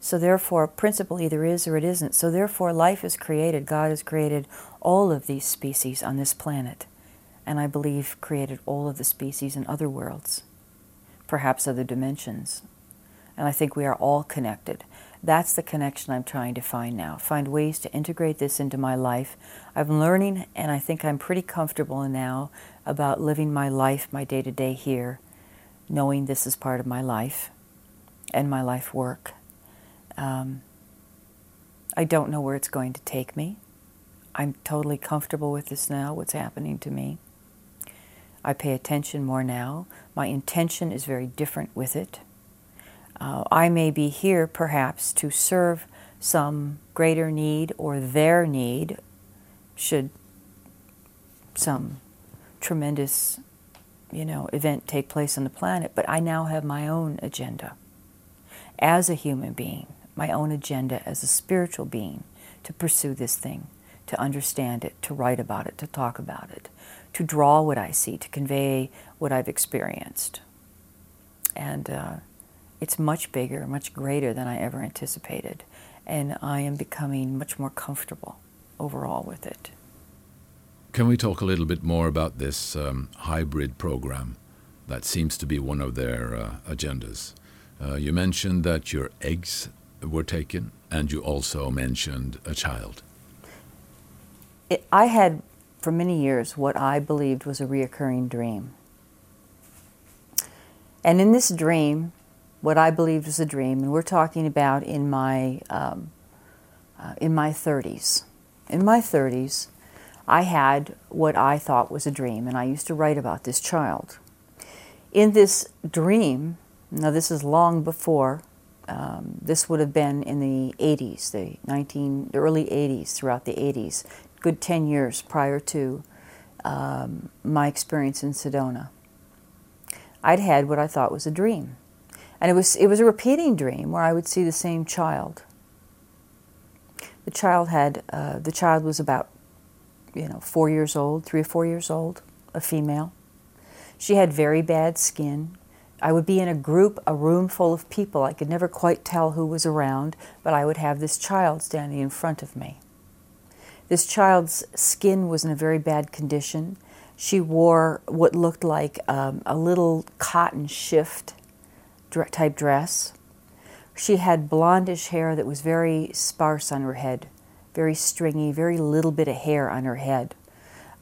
So, therefore, principle either is or it isn't. So, therefore, life is created. God has created all of these species on this planet and I believe created all of the species in other worlds, perhaps other dimensions. And I think we are all connected. That's the connection I'm trying to find now. Find ways to integrate this into my life. I'm learning, and I think I'm pretty comfortable now about living my life, my day to day here, knowing this is part of my life and my life work. Um, I don't know where it's going to take me. I'm totally comfortable with this now, what's happening to me. I pay attention more now. My intention is very different with it. Uh, I may be here perhaps to serve some greater need or their need should some tremendous you know event take place on the planet but i now have my own agenda as a human being my own agenda as a spiritual being to pursue this thing to understand it to write about it to talk about it to draw what I see, to convey what I've experienced. And uh, it's much bigger, much greater than I ever anticipated. And I am becoming much more comfortable overall with it. Can we talk a little bit more about this um, hybrid program that seems to be one of their uh, agendas? Uh, you mentioned that your eggs were taken, and you also mentioned a child. It, I had for many years what I believed was a reoccurring dream. And in this dream, what I believed was a dream, and we're talking about in my um, uh, in my 30s. In my 30s, I had what I thought was a dream, and I used to write about this child. In this dream, now this is long before. Um, this would have been in the 80s, the 19, the early 80s, throughout the 80s good 10 years prior to um, my experience in Sedona. I'd had what I thought was a dream. And it was, it was a repeating dream where I would see the same child. The child had, uh, the child was about you know, four years old, three or four years old, a female. She had very bad skin. I would be in a group, a room full of people. I could never quite tell who was around, but I would have this child standing in front of me. This child's skin was in a very bad condition. She wore what looked like um, a little cotton shift type dress. She had blondish hair that was very sparse on her head, very stringy, very little bit of hair on her head.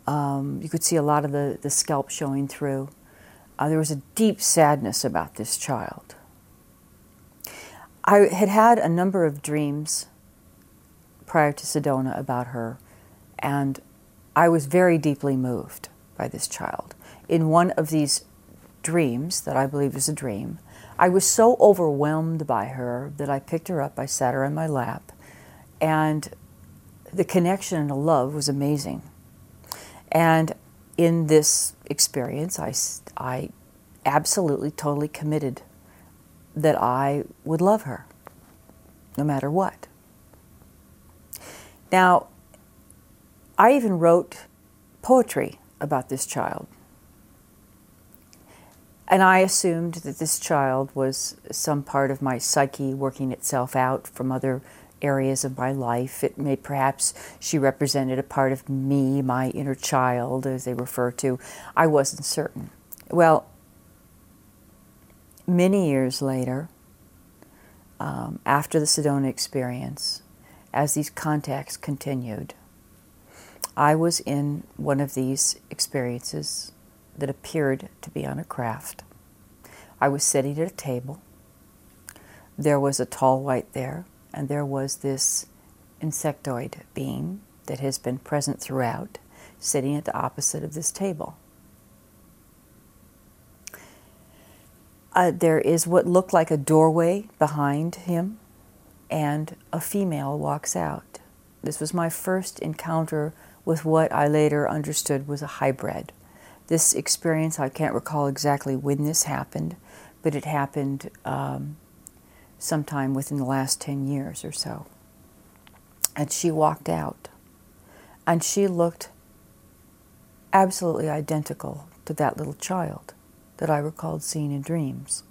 Um, you could see a lot of the, the scalp showing through. Uh, there was a deep sadness about this child. I had had a number of dreams prior to Sedona about her, and I was very deeply moved by this child. In one of these dreams, that I believe is a dream, I was so overwhelmed by her that I picked her up, I sat her in my lap, and the connection and the love was amazing. And in this experience, I, I absolutely, totally committed that I would love her no matter what. Now, I even wrote poetry about this child. And I assumed that this child was some part of my psyche working itself out from other areas of my life. It may perhaps she represented a part of me, my inner child, as they refer to. I wasn't certain. Well, many years later, um, after the Sedona experience, as these contacts continued, I was in one of these experiences that appeared to be on a craft. I was sitting at a table. There was a tall white there and there was this insectoid being that has been present throughout, sitting at the opposite of this table. Uh, there is what looked like a doorway behind him, and a female walks out. This was my first encounter with what I later understood was a hybrid. This experience, I can't recall exactly when this happened, but it happened um, sometime within the last 10 years or so. And she walked out. And she looked absolutely identical to that little child that I recalled seeing in dreams.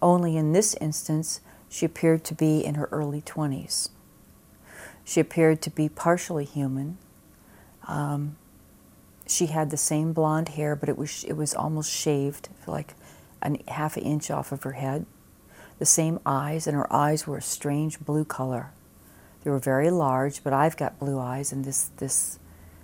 Only in this instance, she appeared to be in her early 20s. She appeared to be partially human. Um, she had the same blonde hair, but it was it was almost shaved, like a half an inch off of her head the same eyes, and her eyes were a strange blue color. They were very large, but I've got blue eyes, and this, this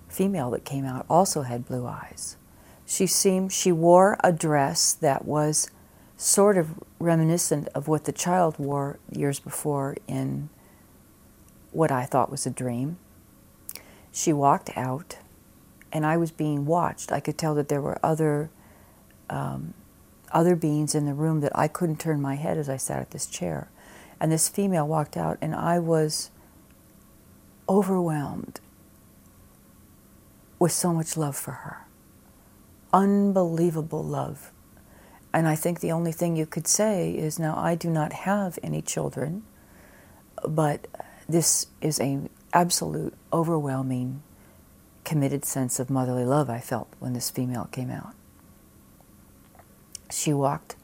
female that came out also had blue eyes. She seemed, she wore a dress that was sort of reminiscent of what the child wore years before in what I thought was a dream. She walked out, and I was being watched. I could tell that there were other um, other beings in the room that I couldn't turn my head as I sat at this chair. And this female walked out, and I was overwhelmed with so much love for her. Unbelievable love. And I think the only thing you could say is now I do not have any children, but this is an absolute, overwhelming, committed sense of motherly love I felt when this female came out. She walked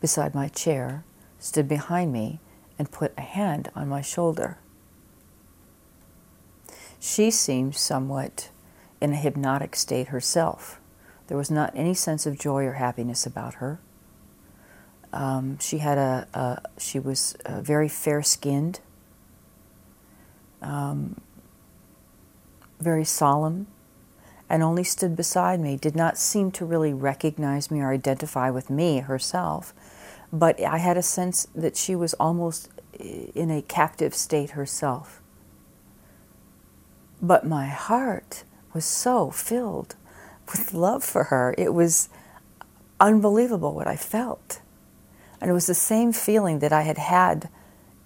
beside my chair, stood behind me, and put a hand on my shoulder. She seemed somewhat in a hypnotic state herself. There was not any sense of joy or happiness about her. Um, she had a, a, she was uh, very fair skinned, um, very solemn, and only stood beside me, did not seem to really recognize me or identify with me herself. But I had a sense that she was almost in a captive state herself. But my heart was so filled with love for her. It was unbelievable what I felt. And it was the same feeling that I had had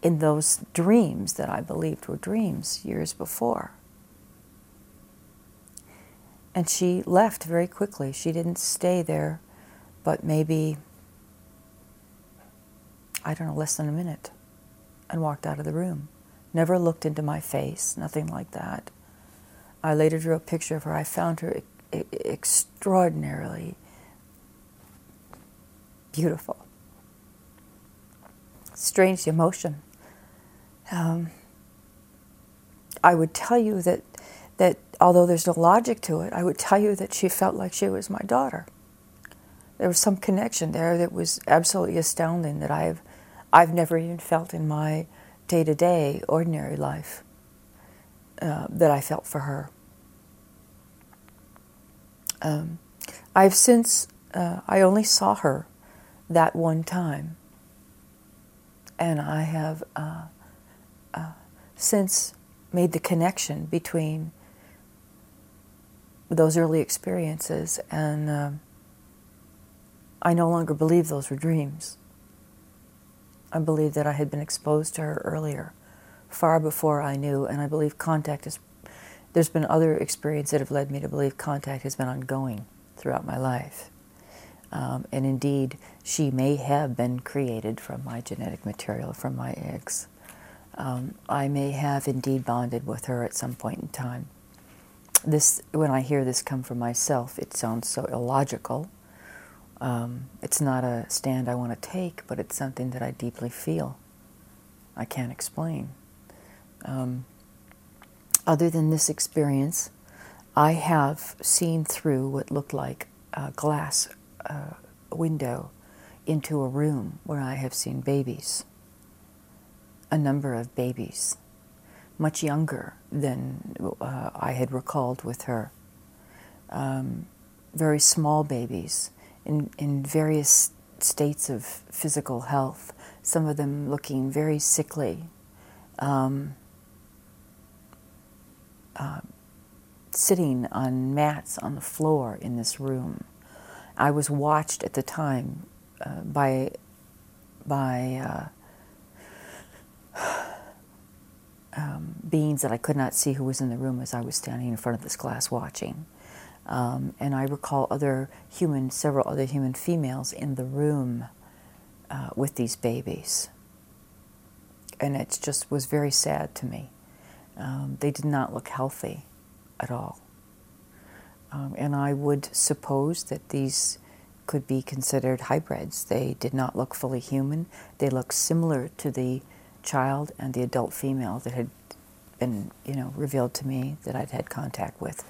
in those dreams that I believed were dreams years before. And she left very quickly. She didn't stay there, but maybe, I don't know, less than a minute, and walked out of the room. Never looked into my face, nothing like that. I later drew a picture of her. I found her e- extraordinarily beautiful. Strange emotion. Um, I would tell you that that although there's no logic to it, I would tell you that she felt like she was my daughter. There was some connection there that was absolutely astounding that I've I've never even felt in my day to day ordinary life uh, that I felt for her. Um, I've since uh, I only saw her that one time, and I have uh, uh since made the connection between those early experiences, and uh, I no longer believe those were dreams. I believe that I had been exposed to her earlier, far before I knew, and I believe contact is. There's been other experiences that have led me to believe contact has been ongoing throughout my life. Um, and indeed, she may have been created from my genetic material, from my eggs um, I may have indeed bonded with her at some point in time. This, when I hear this come from myself, it sounds so illogical. Um, it's not a stand I want to take, but it's something that I deeply feel. I can't explain. Um, other than this experience, I have seen through what looked like a glass uh, window into a room where I have seen babies a number of babies, much younger than uh, I had recalled with her. Um, very small babies in, in various states of physical health, some of them looking very sickly. Um, uh, sitting on mats on the floor in this room. I was watched at the time uh, by by uh, um, beings that I could not see who was in the room as I was standing in front of this glass watching. Um, and I recall other human, several other human females in the room uh, with these babies. And it just was very sad to me. Um, they did not look healthy at all. Um, and I would suppose that these could be considered hybrids. They did not look fully human. They looked similar to the child and the adult female that had been, you know, revealed to me that I'd had contact with,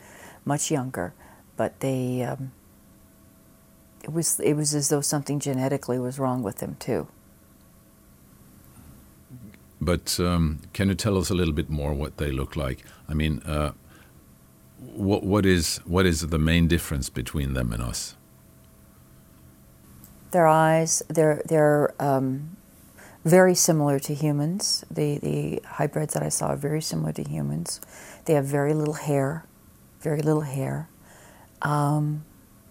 much younger, but they, um, it was it was as though something genetically was wrong with them too. But um, can you tell us a little bit more what they look like? I mean, uh, what what is what is the main difference between them and us? Their eyes, their their um, very similar to humans. The, the hybrids that I saw are very similar to humans. They have very little hair, very little hair. Um,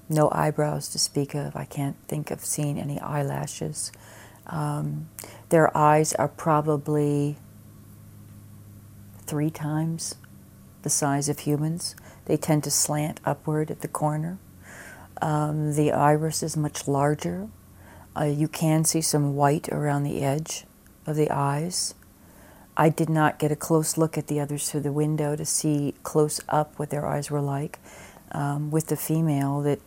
no eyebrows to speak of. I can't think of seeing any eyelashes. Um, their eyes are probably three times the size of humans. They tend to slant upward at the corner. Um, the iris is much larger. Uh, you can see some white around the edge of the eyes. I did not get a close look at the others through the window to see close up what their eyes were like. Um, with the female that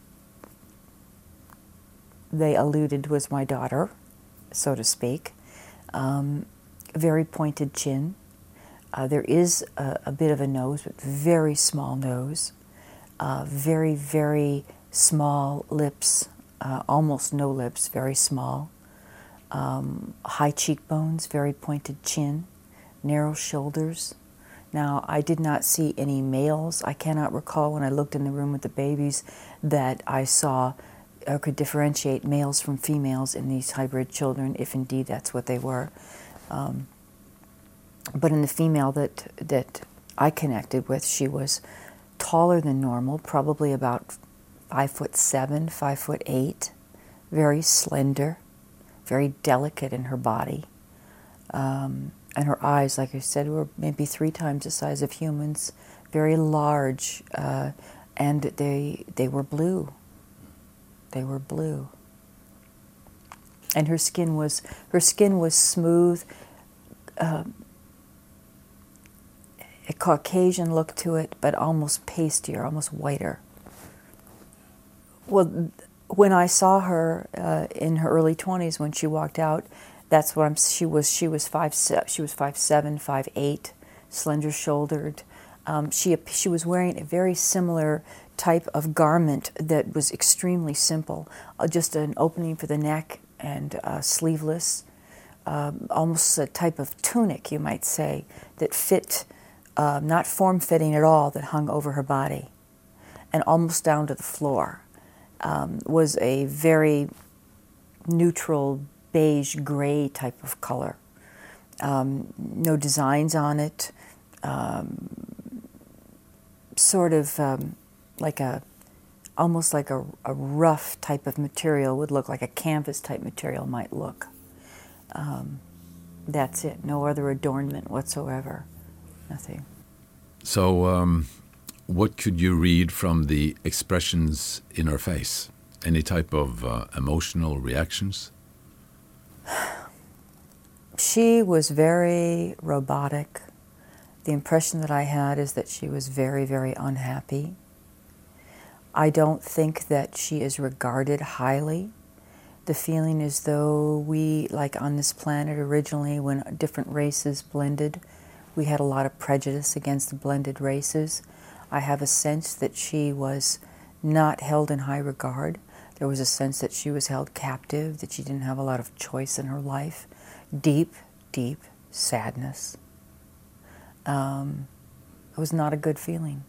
they alluded was my daughter, so to speak. Um, very pointed chin. Uh, there is a, a, bit of a nose, but very small nose. Uh, very, very small lips uh, almost no lips, very small, um, high cheekbones, very pointed chin, narrow shoulders. Now, I did not see any males. I cannot recall when I looked in the room with the babies that I saw or could differentiate males from females in these hybrid children, if indeed that's what they were. Um, but in the female that that I connected with, she was taller than normal, probably about five foot seven, five foot eight, very slender, very delicate in her body. Um, and her eyes, like I said, were maybe three times the size of humans, very large, uh, and they they were blue. They were blue. And her skin was her skin was smooth. Uh, a Caucasian look to it, but almost pastier, almost whiter. Well, when I saw her uh, in her early 20s, when she walked out, that's what I'm. She was. She was five. She was five seven, five eight, slender shouldered. Um, she she was wearing a very similar type of garment that was extremely simple, uh, just an opening for the neck and uh, sleeveless, um, almost a type of tunic, you might say, that fit, uh, not form fitting at all, that hung over her body and almost down to the floor. Um, was a very neutral beige gray type of color. Um, no designs on it. Um, sort of um, like a almost like a, a, rough type of material would look like a canvas type material might look. Um, that's it. No other adornment whatsoever. Nothing. So, um, what could you read from the expressions in her face? Any type of uh, emotional reactions? She was very robotic. The impression that I had is that she was very, very unhappy. I don't think that she is regarded highly. The feeling is though we, like on this planet originally, when different races blended, we had a lot of prejudice against the blended races. I have a sense that she was not held in high regard. There was a sense that she was held captive, that she didn't have a lot of choice in her life. Deep, deep sadness. Um, it was not a good feeling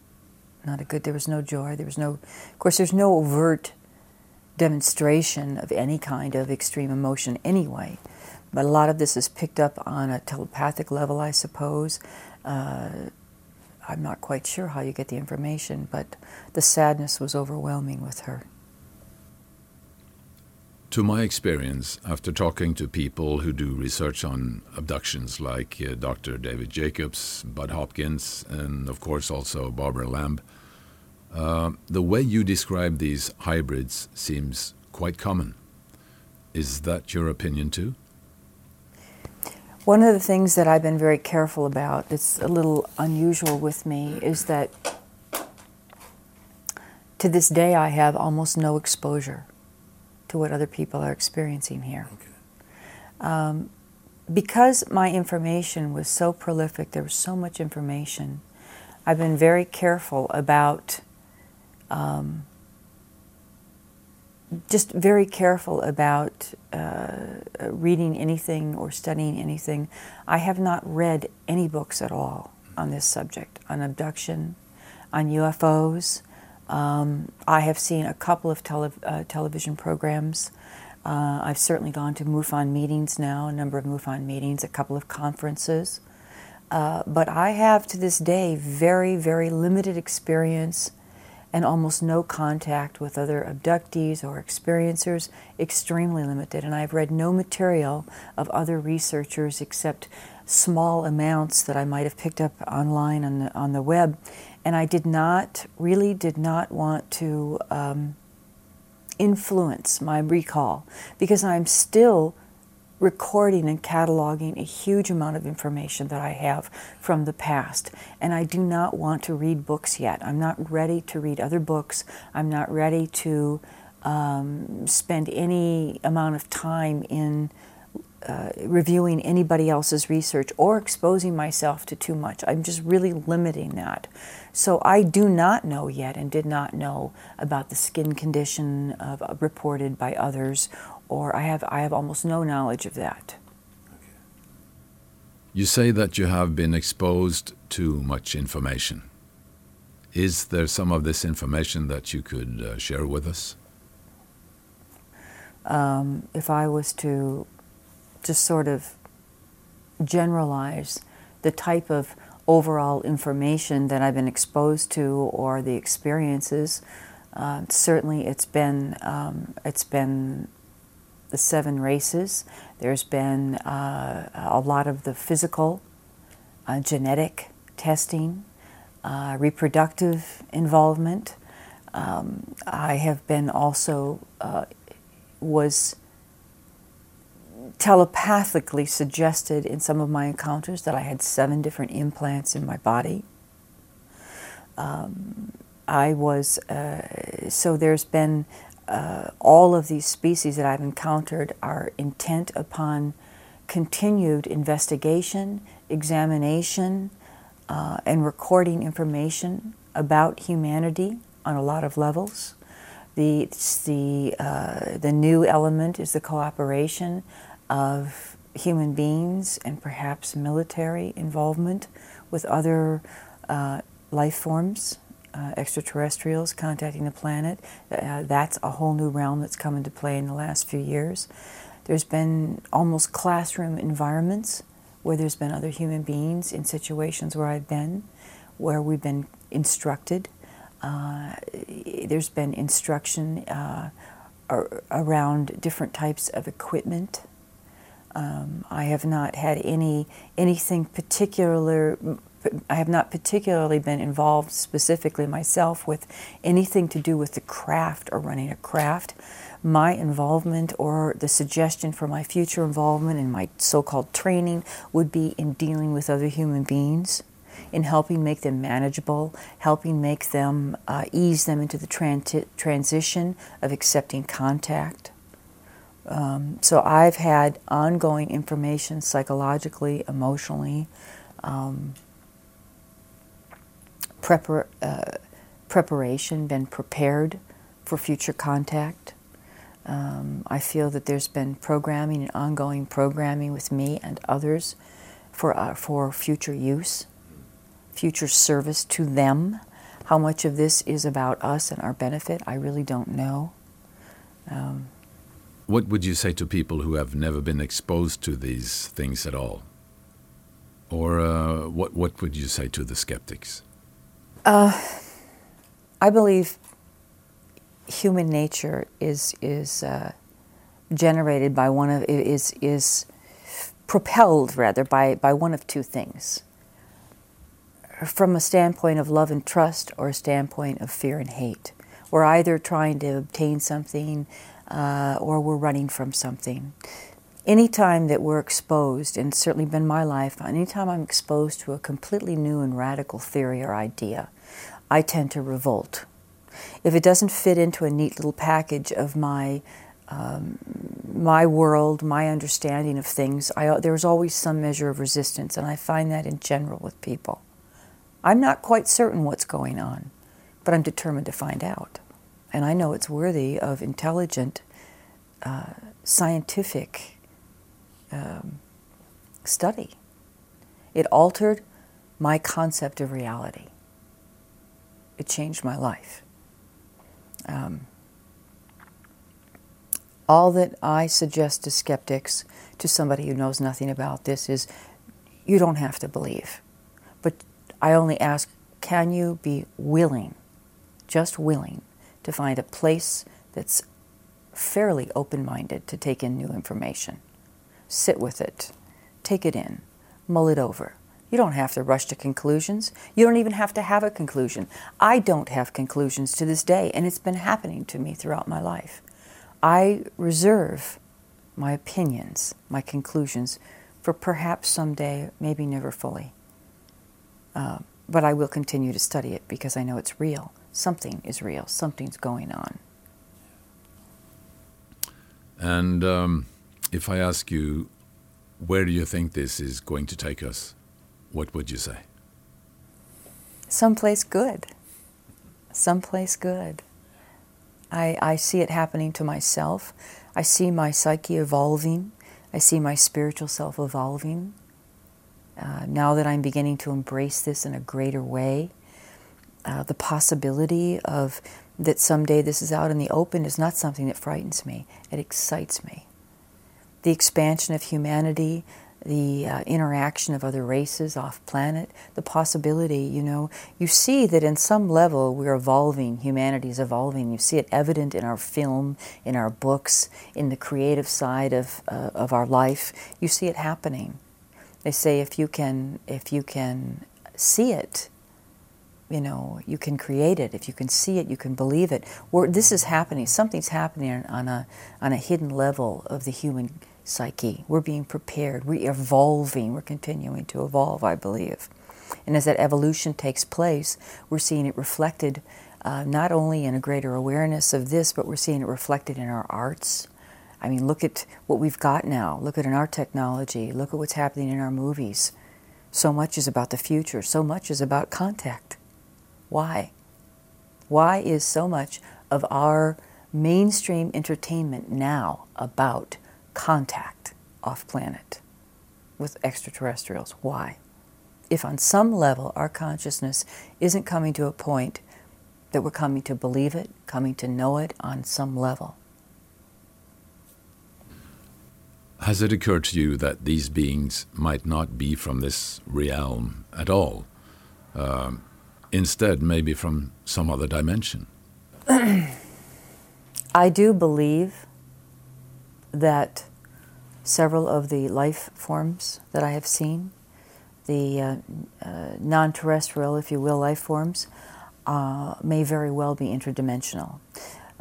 not a good. There was no joy. There was no. Of course, there's no overt demonstration of any kind of extreme emotion anyway. But a lot of this is picked up on a telepathic level, I suppose. Uh, I'm not quite sure how you get the information, but the sadness was overwhelming with her. To my experience, after talking to people who do research on abductions like uh, Dr. David Jacobs, Bud Hopkins, and of course also Barbara Lamb, uh, the way you describe these hybrids seems quite common. Is that your opinion too? One of the things that I've been very careful about, it's a little unusual with me, is that to this day I have almost no exposure to what other people are experiencing here. Okay. Um, because my information was so prolific, there was so much information, I've been very careful about um, just very careful about uh, reading anything or studying anything. I have not read any books at all on this subject, on abduction, on UFOs. Um, I have seen a couple of tele- uh, television programs. Uh, I've certainly gone to MUFON meetings now, a number of MUFON meetings, a couple of conferences. Uh, but I have to this day very, very limited experience and almost no contact with other abductees or experiencers, extremely limited. And I've read no material of other researchers except small amounts that I might have picked up online on the, on the web. And I did not, really did not want to um, influence my recall because I'm still recording and cataloging a huge amount of information that I have from the past. And I do not want to read books yet. I'm not ready to read other books. I'm not ready to um, spend any amount of time in uh, reviewing anybody else's research or exposing myself to too much. I'm just really limiting that. So I do not know yet and did not know about the skin condition of, uh, reported by others or I have, I have almost no knowledge of that. You say that you have been exposed to much information. Is there some of this information that you could uh, share with us? Um, if I was to just sort of generalize the type of overall information that I've been exposed to or the experiences, uh, certainly it's been um, it's been the seven races. There's been uh, a lot of the physical, uh, genetic testing, uh, reproductive involvement. Um, I have been also uh, was telepathically suggested in some of my encounters that I had seven different implants in my body. Um, I was, uh, so there's been uh, all of these species that I've encountered are intent upon continued investigation, examination, uh, and recording information about humanity on a lot of levels. The, the, uh, the new element is the cooperation of human beings and perhaps military involvement with other uh, life forms, uh, extraterrestrials contacting the planet. Uh, that's a whole new realm that's come into play in the last few years. There's been almost classroom environments where there's been other human beings in situations where I've been, where we've been instructed. Uh, there's been instruction uh, around different types of equipment um, I have not had any anything particular. I have not particularly been involved specifically myself with anything to do with the craft or running a craft. My involvement or the suggestion for my future involvement in my so called training would be in dealing with other human beings, in helping make them manageable, helping make them uh, ease them into the transi- transition of accepting contact. Um, so I've had ongoing information psychologically, emotionally, um, prepar- uh, preparation, been prepared for future contact. Um, I feel that there's been programming and ongoing programming with me and others for, uh, for future use, future service to them. How much of this is about us and our benefit, I really don't know. Um, what would you say to people who have never been exposed to these things at all? Or uh, what, what would you say to the skeptics? Uh, I believe human nature is, is uh, generated by one of, is, is propelled rather by, by one of two things. From a standpoint of love and trust or a standpoint of fear and hate. We're either trying to obtain something uh, or we're running from something. Anytime that we're exposed, and certainly been my life, anytime I'm exposed to a completely new and radical theory or idea, I tend to revolt. If it doesn't fit into a neat little package of my um, my world, my understanding of things, I, there's always some measure of resistance, and I find that in general with people. I'm not quite certain what's going on, but I'm determined to find out and I know it's worthy of intelligent, uh, scientific um, study. It altered my concept of reality. It changed my life. Um, all that I suggest to skeptics, to somebody who knows nothing about this, is you don't have to believe. But I only ask can you be willing, just willing, to find a place that's fairly open minded to take in new information. Sit with it, take it in, mull it over. You don't have to rush to conclusions. You don't even have to have a conclusion. I don't have conclusions to this day, and it's been happening to me throughout my life. I reserve my opinions, my conclusions, for perhaps someday, maybe never fully. Uh, but I will continue to study it because I know it's real something is real, something's going on. And um, if I ask you, where do you think this is going to take us? What would you say? Someplace good. Someplace good. I, I see it happening to myself. I see my psyche evolving. I see my spiritual self evolving. Uh, now that I'm beginning to embrace this in a greater way, uh, the possibility of that someday this is out in the open is not something that frightens me. It excites me. The expansion of humanity, the uh, interaction of other races off planet, the possibility, you know, you see that in some level we're evolving, humanity is evolving. You see it evident in our film, in our books, in the creative side of, uh, of our life. You see it happening. They say if you can, if you can see it, you know, you can create it. If you can see it, you can believe it. this is happening. Something's happening on a, on a hidden level of the human psyche. We're being prepared. We're evolving. We're continuing to evolve, I believe. And as that evolution takes place, we're seeing it reflected uh, not only in a greater awareness of this, but we're seeing it reflected in our arts. I mean, look at what we've got now. Look at in our technology. Look at what's happening in our movies. So much is about the future. So much is about contact. Why? Why is so much of our mainstream entertainment now about contact off planet with extraterrestrials? Why? If on some level our consciousness isn't coming to a point that we're coming to believe it, coming to know it on some level. Has it occurred to you that these beings might not be from this realm at all? Um, instead, maybe from some other dimension? I do believe that several of the life forms that I have seen, the uh, uh, non terrestrial, if you will, life forms, uh, may very well be interdimensional.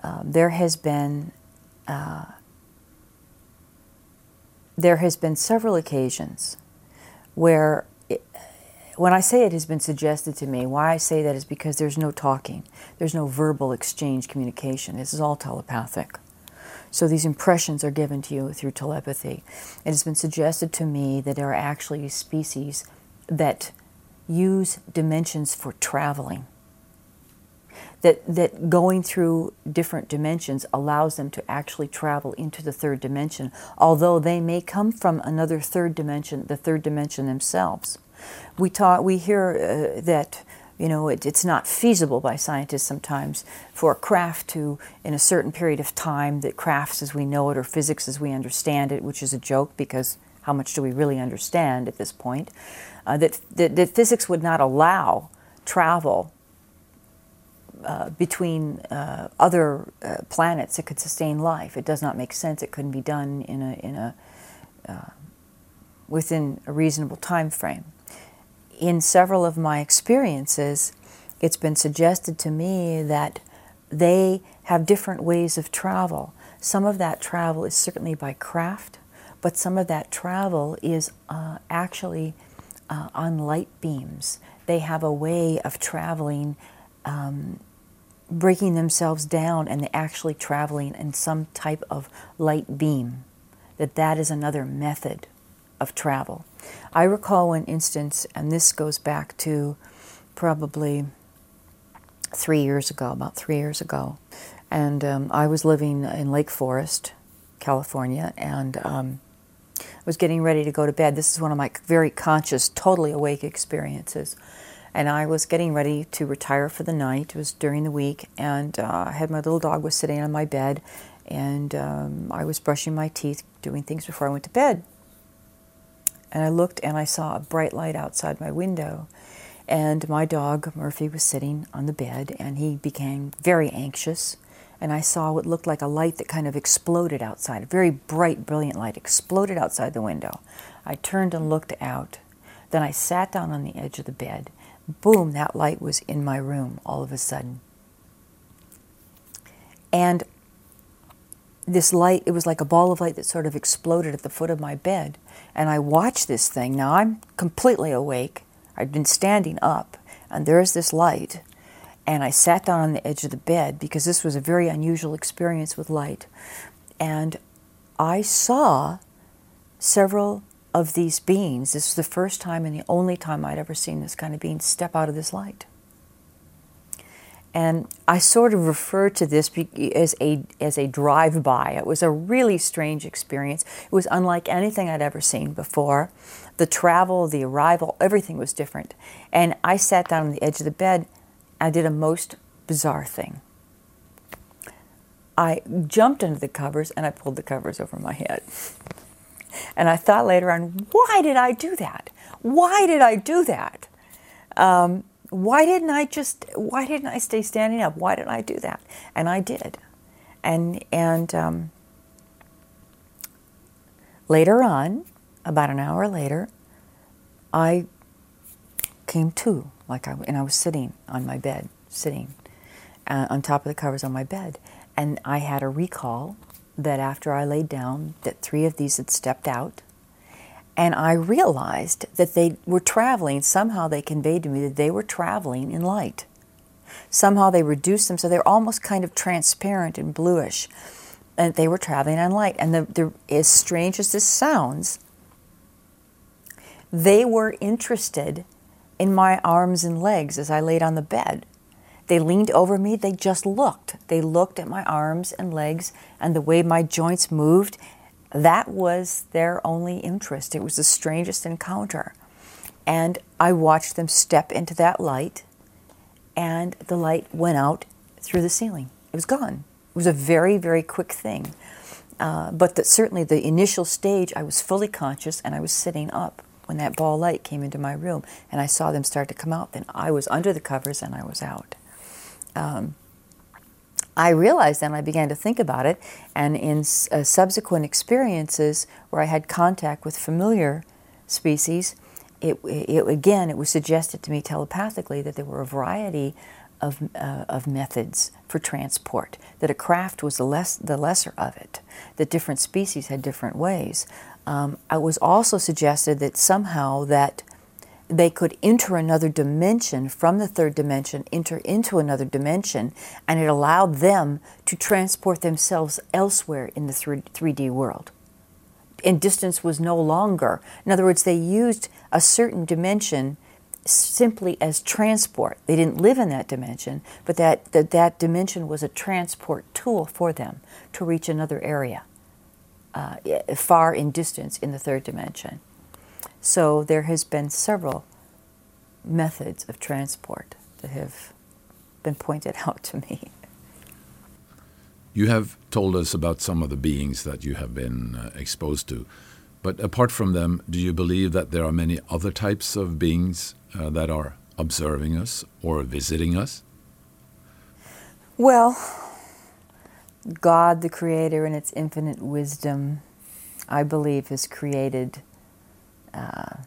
Um, there has been uh, there has been several occasions where it, when I say it has been suggested to me, why I say that is because there's no talking, there's no verbal exchange communication. This is all telepathic. So these impressions are given to you through telepathy. It has been suggested to me that there are actually species that use dimensions for traveling. That, that going through different dimensions allows them to actually travel into the third dimension, although they may come from another third dimension, the third dimension themselves. We talk, we hear uh, that you know it, it's not feasible by scientists sometimes for a craft to, in a certain period of time, that crafts as we know it or physics as we understand it, which is a joke because how much do we really understand at this point? Uh, that, that, that physics would not allow travel uh, between uh, other uh, planets that could sustain life. It does not make sense. It couldn't be done in a, in a uh, within a reasonable time frame in several of my experiences, it's been suggested to me that they have different ways of travel. Some of that travel is certainly by craft, but some of that travel is uh, actually uh, on light beams. They have a way of traveling, um, breaking themselves down, and they're actually traveling in some type of light beam. That that is another method of travel. I recall one instance, and this goes back to probably three years ago, about three years ago. And um, I was living in Lake Forest, California, and um, was getting ready to go to bed. This is one of my very conscious, totally awake experiences. And I was getting ready to retire for the night. It was during the week, and uh, I had my little dog was sitting on my bed, and um, I was brushing my teeth, doing things before I went to bed. And I looked and I saw a bright light outside my window. And my dog, Murphy, was sitting on the bed and he became very anxious. And I saw what looked like a light that kind of exploded outside, a very bright, brilliant light exploded outside the window. I turned and looked out. Then I sat down on the edge of the bed. Boom, that light was in my room all of a sudden. And this light, it was like a ball of light that sort of exploded at the foot of my bed. And I watched this thing. Now I'm completely awake. I'd been standing up, and there's this light. And I sat down on the edge of the bed because this was a very unusual experience with light. And I saw several of these beings. This was the first time and the only time I'd ever seen this kind of being step out of this light. And I sort of refer to this as a, as a drive by. It was a really strange experience. It was unlike anything I'd ever seen before. The travel, the arrival, everything was different. And I sat down on the edge of the bed. I did a most bizarre thing. I jumped under the covers and I pulled the covers over my head. And I thought later on, why did I do that? Why did I do that? Um, why didn't I just why didn't I stay standing up? Why didn't I do that? And I did. And and um, later on, about an hour later, I came to like I and I was sitting on my bed, sitting uh, on top of the covers on my bed, and I had a recall that after I laid down, that three of these had stepped out. And I realized that they were traveling, somehow they conveyed to me that they were traveling in light. Somehow they reduced them so they're almost kind of transparent and bluish. And they were traveling on light. And the, the, as strange as this sounds, they were interested in my arms and legs as I laid on the bed. They leaned over me, they just looked. They looked at my arms and legs and the way my joints moved. That was their only interest. It was the strangest encounter. And I watched them step into that light, and the light went out through the ceiling. It was gone. It was a very, very quick thing. Uh, but the, certainly the initial stage, I was fully conscious and I was sitting up when that ball light came into my room and I saw them start to come out. Then I was under the covers and I was out um, I realized then I began to think about it, and in uh, subsequent experiences where I had contact with familiar species, it, it, again it was suggested to me telepathically that there were a variety of, uh, of methods for transport. That a craft was the less the lesser of it. That different species had different ways. Um, I was also suggested that somehow that they could enter another dimension from the third dimension, enter into another dimension, and it allowed them to transport themselves elsewhere in the 3D world. And distance was no longer. In other words, they used a certain dimension simply as transport. They didn't live in that dimension, but that, that, that dimension was a transport tool for them to reach another area uh, far in distance in the third dimension. So there has been several methods of transport that have been pointed out to me. You have told us about some of the beings that you have been uh, exposed to. But apart from them, do you believe that there are many other types of beings uh, that are observing us or visiting us? Well, God, the Creator, in its infinite wisdom, I believe, has created uh,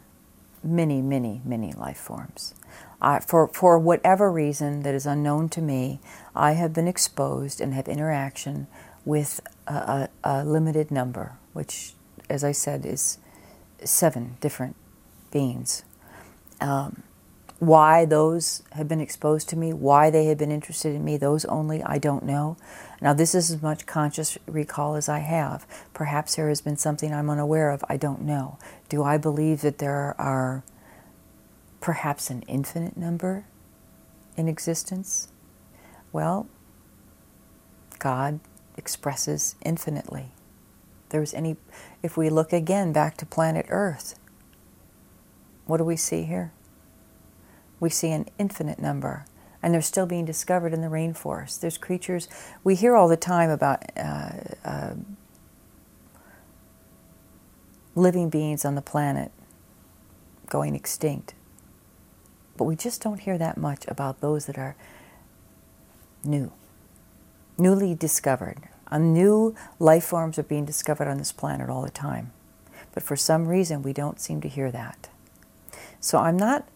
many, many, many life forms. I, for, for whatever reason that is unknown to me, I have been exposed and have interaction with a, a, a limited number, which, as I said, is seven different beings. Um, why those have been exposed to me, why they have been interested in me, those only I don't know. Now, this is as much conscious recall as I have. Perhaps there has been something I'm unaware of, I don't know. Do I believe that there are perhaps an infinite number in existence? Well, God expresses infinitely. There's any, if we look again back to planet Earth, what do we see here? we see an infinite number, and they're still being discovered in the rainforest. There's creatures we hear all the time about uh, uh, living beings on the planet going extinct, but we just don't hear that much about those that are new, newly discovered. A new life forms are being discovered on this planet all the time. But for some reason, we don't seem to hear that. So I'm not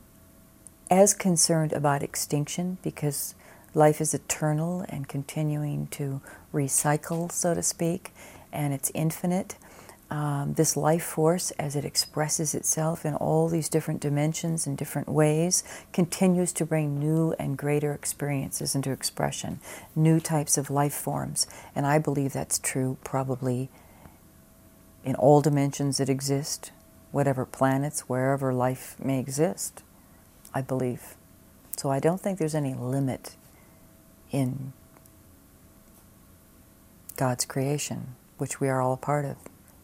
as concerned about extinction because life is eternal and continuing to recycle, so to speak, and it's infinite. Um, this life force, as it expresses itself in all these different dimensions and different ways, continues to bring new and greater experiences into expression, new types of life forms. And I believe that's true probably in all dimensions that exist, whatever planets, wherever life may exist. I believe. So I don't think there's any limit in God's creation, which we are all a part of,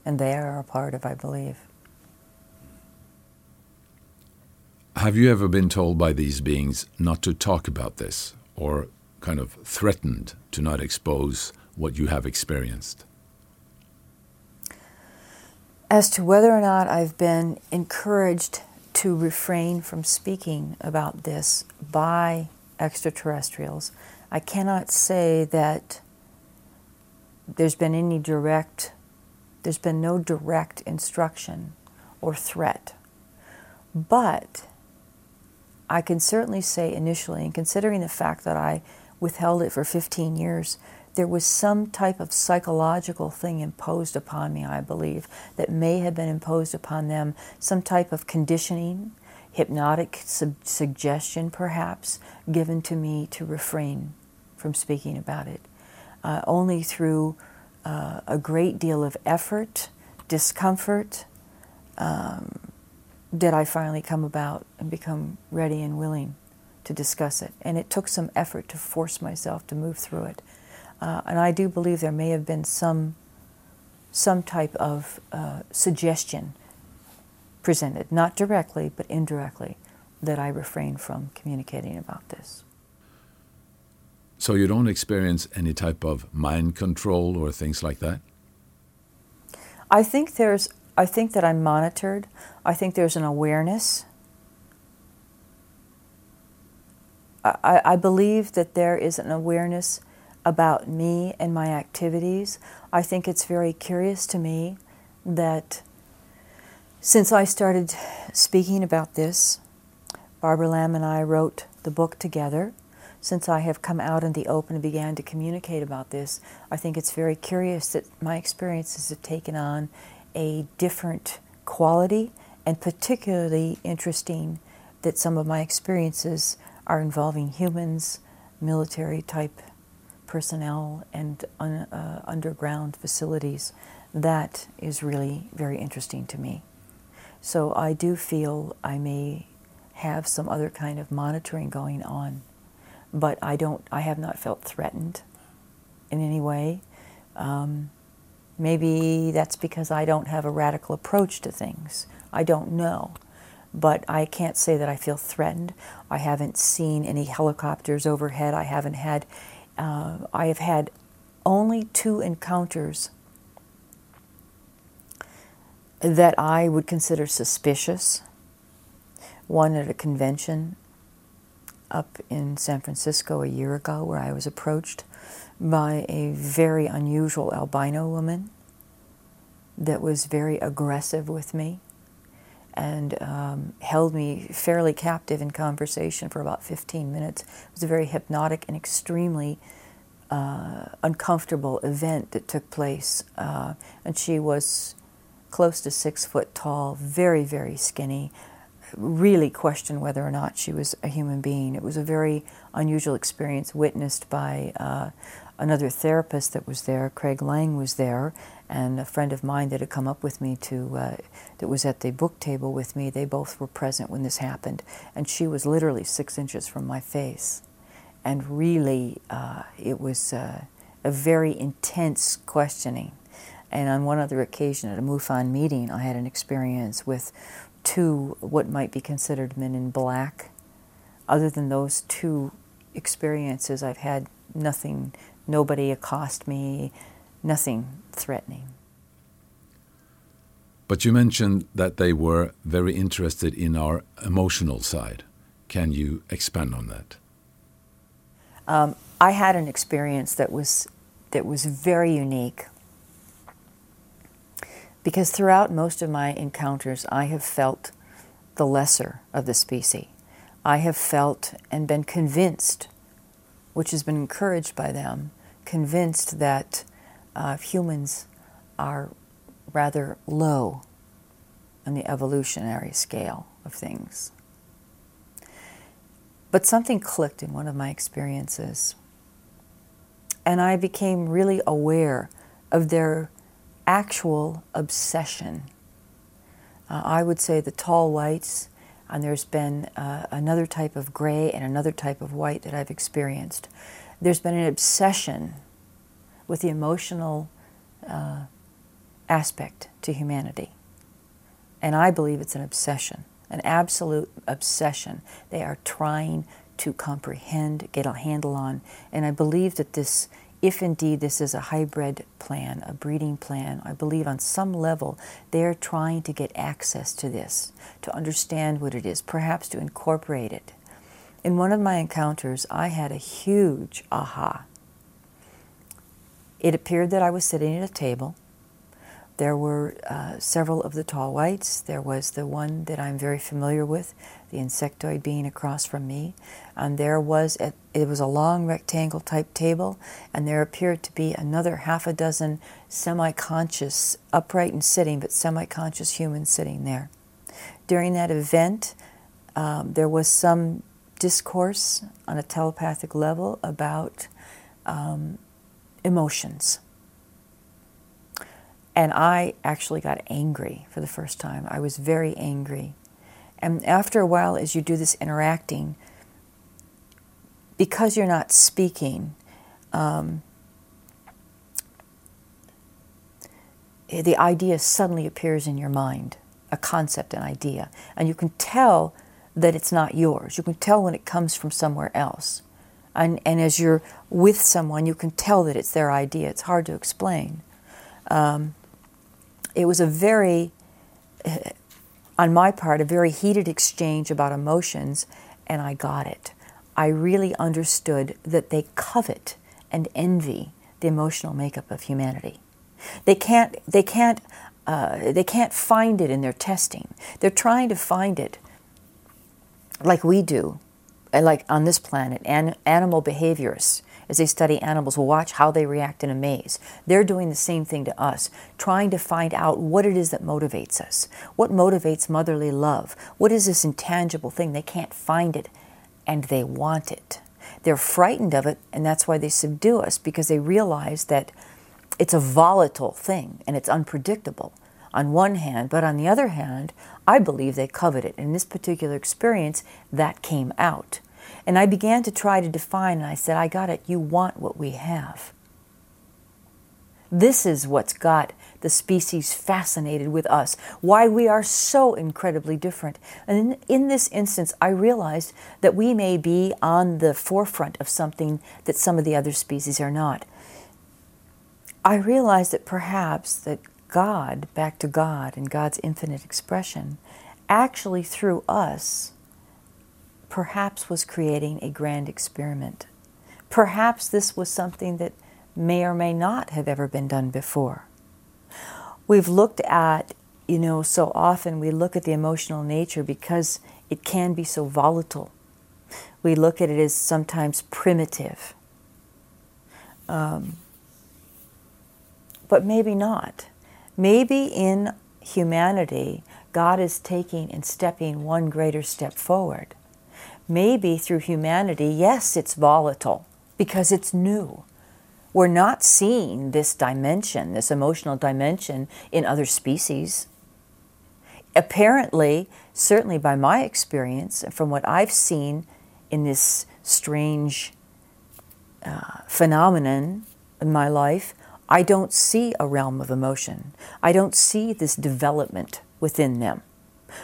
and they are a part of, I believe. Have you ever been told by these beings not to talk about this, or kind of threatened to not expose what you have experienced? As to whether or not I've been encouraged to refrain from speaking about this by extraterrestrials. I cannot say that there's been any direct, there's been no direct instruction or threat. But I can certainly say initially, and considering the fact that I withheld it for 15 years, there was some type of psychological thing imposed upon me, I believe, that may have been imposed upon them, some type of conditioning, hypnotic sub- suggestion perhaps, given to me to refrain from speaking about it. Uh, only through uh, a great deal of effort, discomfort, um, did I finally come about and become ready and willing to discuss it. And it took some effort to force myself to move through it. Uh, and I do believe there may have been some, some type of uh, suggestion presented, not directly, but indirectly, that I refrain from communicating about this. So you don't experience any type of mind control or things like that? I think there's I think that I'm monitored. I think there's an awareness. I, I believe that there is an awareness about me and my activities. I think it's very curious to me that since I started speaking about this, Barbara Lamb and I wrote the book together. Since I have come out in the open and began to communicate about this, I think it's very curious that my experiences have taken on a different quality, and particularly interesting that some of my experiences are involving humans, military type personnel, and un, uh, underground facilities. That is really very interesting to me. So I do feel I may have some other kind of monitoring going on, but I don't. I have not felt threatened in any way. Um, maybe that's because I don't have a radical approach to things. I don't know but I can't say that I feel threatened. I haven't seen any helicopters overhead. I haven't had, uh, I have had only two encounters that I would consider suspicious. One at a convention up in San Francisco a year ago, where I was approached by a very unusual albino woman that was very aggressive with me and um, held me fairly captive in conversation for about 15 minutes. It was a very hypnotic and extremely uh, uncomfortable event that took place. Uh, and she was close to six foot tall, very, very skinny. Really questioned whether or not she was a human being. It was a very unusual experience witnessed by uh, another therapist that was there. Craig Lang was there, and a friend of mine that had come up with me to uh, that was at the book table with me they both were present when this happened and she was literally six inches from my face. And really uh, it was uh, a very intense questioning. And on one other occasion at a MUFON meeting i had an experience with two what might be considered men in black. Other than those two experiences i've had nothing nobody accost me nothing threatening. But you mentioned that they were very interested in our emotional side. Can you expand on that? Um, I had an experience that was that was very unique because throughout most of my encounters, I have felt the lesser of the species. I have felt and been convinced, which has been encouraged by them, convinced that uh, humans are rather low on the evolutionary scale of things. But something clicked in one of my experiences, and I became really aware of their actual obsession. Uh, I would say the tall whites, and there's been uh, another type of gray and another type of white that I've experienced. There's been an obsession with the emotional uh, aspect to humanity. And I believe it's an obsession, an absolute obsession. They are trying to comprehend, get a handle on. And I believe that this, if indeed this is a hybrid plan, a breeding plan, I believe on some level they're trying to get access to this, to understand what it is, perhaps to incorporate it. In one of my encounters, I had a huge aha it appeared that I was sitting at a table. There were uh, several of the tall whites. There was the one that I'm very familiar with, the insectoid being across from me. And there was a, it was a long rectangle type table, and there appeared to be another half a dozen semi-conscious, upright and sitting, but semi-conscious humans sitting there. During that event, um, there was some discourse on a telepathic level about um, emotions. And I actually got angry for the first time. I was very angry. And after a while, as you do this interacting, because you're not speaking, um, the idea suddenly appears in your mind, a concept, an idea. And you can tell that it's not yours. You can tell when it comes from somewhere else. And, and as you're with someone, you can tell that it's their idea. It's hard to explain. Um, it was a very, on my part, a very heated exchange about emotions, and I got it. I really understood that they covet and envy the emotional makeup of humanity. They can't, they can't, uh, they can't find it in their testing. They're trying to find it like we do, Uh, like on this planet, an, animal behaviorists as they study animals will watch how they react in a maze. They're doing the same thing to us, trying to find out what it is that motivates us. What motivates motherly love? What is this intangible thing? They can't find it, and they want it. They're frightened of it, and that's why they subdue us, because they realize that it's a volatile thing and it's unpredictable on one hand, but on the other hand, I believe they covet it. In this particular experience, that came out. And I began to try to define, and I said, I got it. You want what we have. This is what's got the species fascinated with us, why we are so incredibly different. And in, in, this instance, I realized that we may be on the forefront of something that some of the other species are not. I realized that perhaps that God, back to God and God's infinite expression, actually through us perhaps was creating a grand experiment. Perhaps this was something that may or may not have ever been done before. We've looked at, you know, so often we look at the emotional nature because it can be so volatile. We look at it as sometimes primitive. Um, but maybe not. Maybe in humanity, God is taking and stepping one greater step forward maybe through humanity, yes, it's volatile because it's new. We're not seeing this dimension, this emotional dimension, in other species. Apparently, certainly by my experience, and from what I've seen in this strange uh, phenomenon in my life, I don't see a realm of emotion. I don't see this development within them.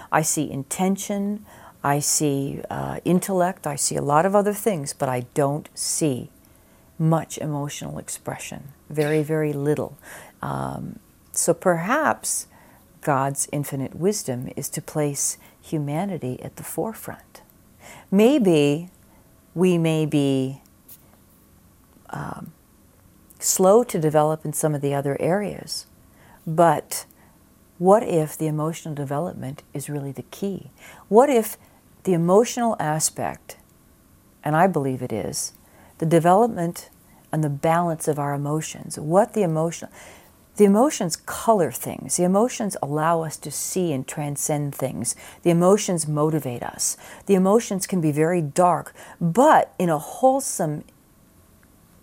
I see intention, I see uh, intellect, I see a lot of other things, but I don't see much emotional expression. Very, very little. Um, so perhaps God's infinite wisdom is to place humanity at the forefront. Maybe we may be um, slow to develop in some of the other areas, but what if the emotional development is really the key? What if the emotional aspect, and I believe it is, the development and the balance of our emotions, what the emotion, the emotions color things. The emotions allow us to see and transcend things. The emotions motivate us. The emotions can be very dark, but in a wholesome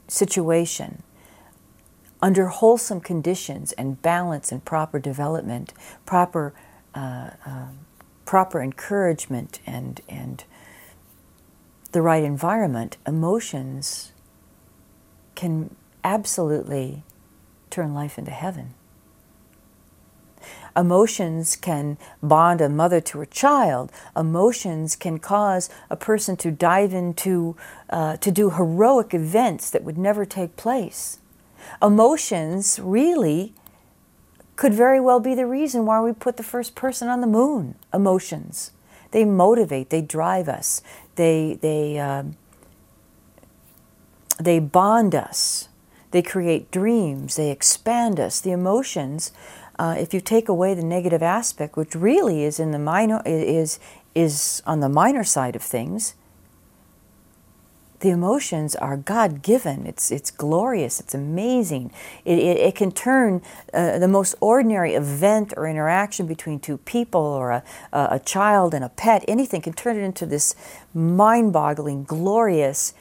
situation, under wholesome conditions and balance and proper development, proper uh, uh, proper encouragement and, and the right environment, emotions can absolutely turn life into heaven. Emotions can bond a mother to her child. Emotions can cause a person to dive into, uh, to do heroic events that would never take place. Emotions really could very well be the reason why we put the first person on the moon. Emotions. They motivate, they drive us, they, they, uh, they bond us, they create dreams, they expand us. The emotions uh, if you take away the negative aspect, which really is in the minor is is on the minor side of things, the emotions are God given. It's, it's glorious. It's amazing. It, it, it can turn uh, the most ordinary event or interaction between two people or a, a child and a pet, anything can turn it into this mind boggling, glorious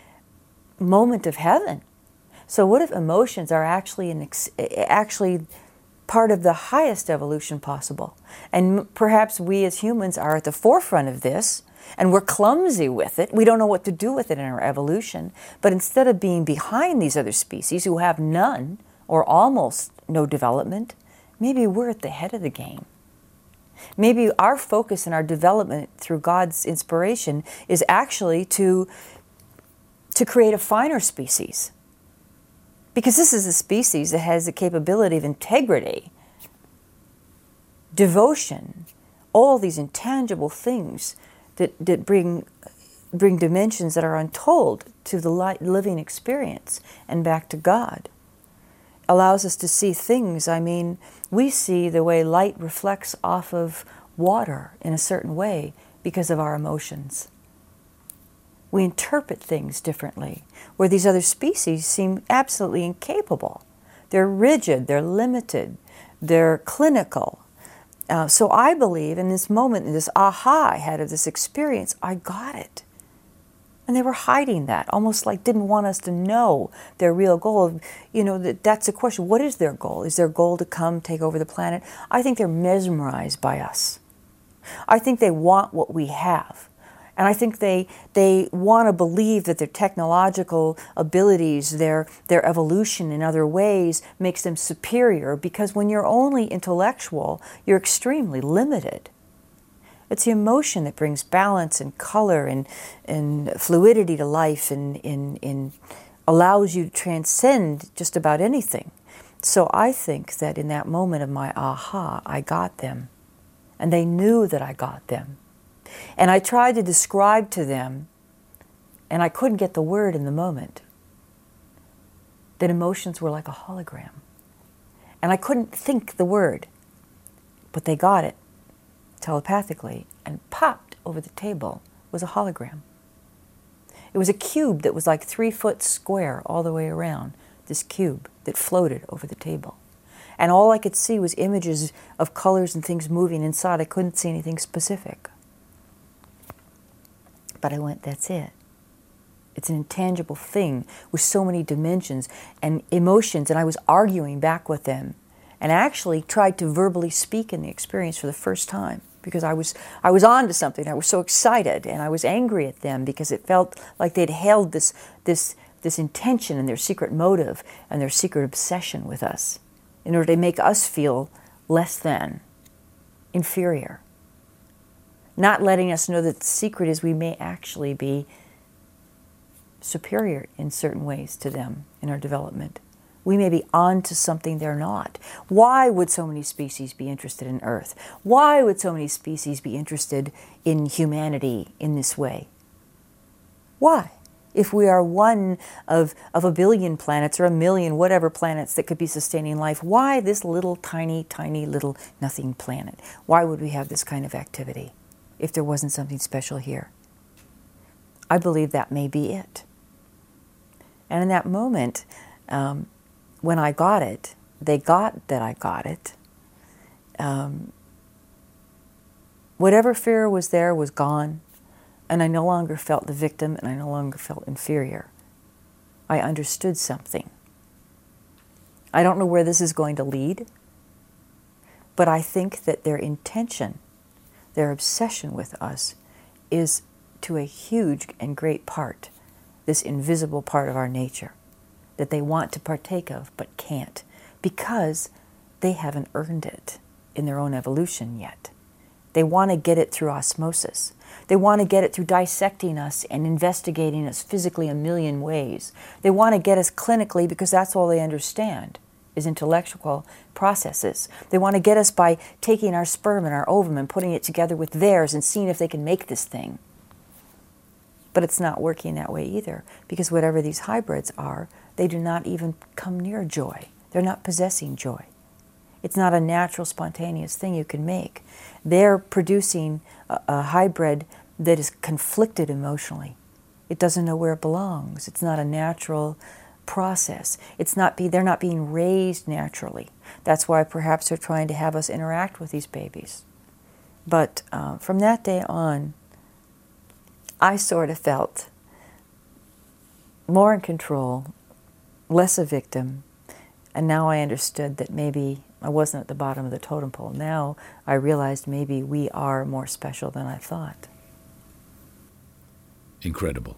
moment of heaven. So, what if emotions are actually, an ex- actually part of the highest evolution possible? And perhaps we as humans are at the forefront of this and we're clumsy with it. We don't know what to do with it in our evolution. But instead of being behind these other species who have none or almost no development, maybe we're at the head of the game. Maybe our focus and our development through God's inspiration is actually to, to create a finer species. Because this is a species that has the capability of integrity, devotion, all these intangible things that, that bring, bring dimensions that are untold to the living experience and back to God. Allows us to see things. I mean, we see the way light reflects off of water in a certain way because of our emotions. We interpret things differently, where these other species seem absolutely incapable. They're rigid, they're limited, they're clinical, uh, so I believe in this moment, in this aha I had of this experience, I got it. And they were hiding that, almost like didn't want us to know their real goal. You know, that, that's the question. What is their goal? Is their goal to come take over the planet? I think they're mesmerized by us. I think they want what we have. And I think they, they want to believe that their technological abilities, their, their evolution in other ways, makes them superior because when you're only intellectual, you're extremely limited. It's the emotion that brings balance and color and, and fluidity to life and, and, and allows you to transcend just about anything. So I think that in that moment of my aha, I got them. And they knew that I got them. And I tried to describe to them, and I couldn't get the word in the moment, that emotions were like a hologram. And I couldn't think the word, but they got it telepathically and popped over the table was a hologram. It was a cube that was like three foot square all the way around, this cube that floated over the table. And all I could see was images of colors and things moving inside. I couldn't see anything specific. But I went, that's it. It's an intangible thing with so many dimensions and emotions. And I was arguing back with them and actually tried to verbally speak in the experience for the first time because I was, I was on to something. I was so excited and I was angry at them because it felt like they'd held this, this, this intention and their secret motive and their secret obsession with us in order to make us feel less than, inferior not letting us know that the secret is we may actually be superior in certain ways to them in our development. We may be on to something they're not. Why would so many species be interested in Earth? Why would so many species be interested in humanity in this way? Why? If we are one of, of a billion planets or a million, whatever planets that could be sustaining life, why this little tiny, tiny little nothing planet? Why would we have this kind of activity? If there wasn't something special here. I believe that may be it. And in that moment, um, when I got it, they got that I got it. Um, whatever fear was there was gone, and I no longer felt the victim and I no longer felt inferior. I understood something. I don't know where this is going to lead, but I think that their intention their obsession with us is to a huge and great part this invisible part of our nature that they want to partake of but can't because they haven't earned it in their own evolution yet. They want to get it through osmosis. They want to get it through dissecting us and investigating us physically a million ways. They want to get us clinically because that's all they understand is intellectual processes. They want to get us by taking our sperm and our ovum and putting it together with theirs and seeing if they can make this thing. But it's not working that way either, because whatever these hybrids are, they do not even come near joy. They're not possessing joy. It's not a natural, spontaneous thing you can make. They're producing a, a hybrid that is conflicted emotionally. It doesn't know where it belongs. It's not a natural process. It's not be, they're not being raised naturally. That's why perhaps they're trying to have us interact with these babies. But uh, from that day on, I sort of felt more in control, less a victim, and now I understood that maybe I wasn't at the bottom of the totem pole. Now I realized maybe we are more special than I thought. Incredible.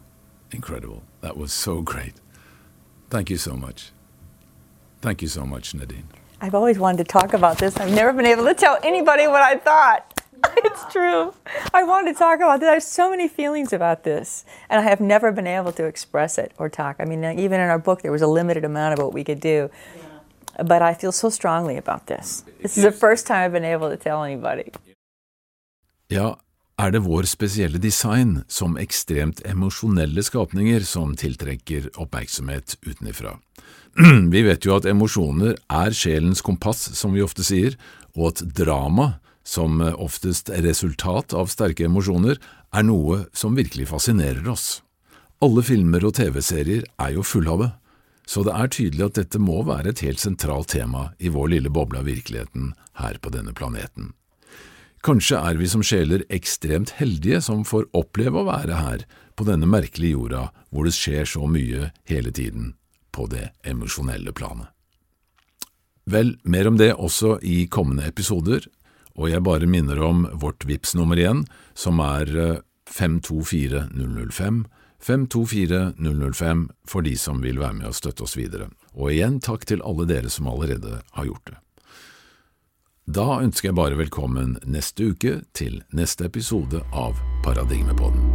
Incredible. That was so great. Thank you so much. Thank you so much, Nadine. I've always wanted to talk about this. I've never been able to tell anybody what I thought. It's true. I wanted to talk about this. I have so many feelings about this, and I have never been able to express it or talk. I mean, uh, even in our book, there was a limited amount of what we could do. But I feel so strongly about this. This is the first time I've been able to tell anybody. Ja, er det vår spesielle design som ekstremt emosjonelle skapninger som tiltrekker oppmerksomhet utenifra. Vi vet jo at emosjoner er sjelens kompass, som vi ofte sier, og at drama, som oftest resultat av sterke emosjoner, er noe som virkelig fascinerer oss. Alle filmer og TV-serier er jo fulle av det, så det er tydelig at dette må være et helt sentralt tema i vår lille boble av virkeligheten her på denne planeten. Kanskje er vi som sjeler ekstremt heldige som får oppleve å være her, på denne merkelige jorda hvor det skjer så mye hele tiden, på det emosjonelle planet. Vel, mer om det også i kommende episoder, og jeg bare minner om vårt VIPS nummer igjen, som er 524005, eh, 524005 for de som vil være med og støtte oss videre. Og igjen takk til alle dere som allerede har gjort det. Da ønsker jeg bare velkommen neste uke til neste episode av Paradigmepodden.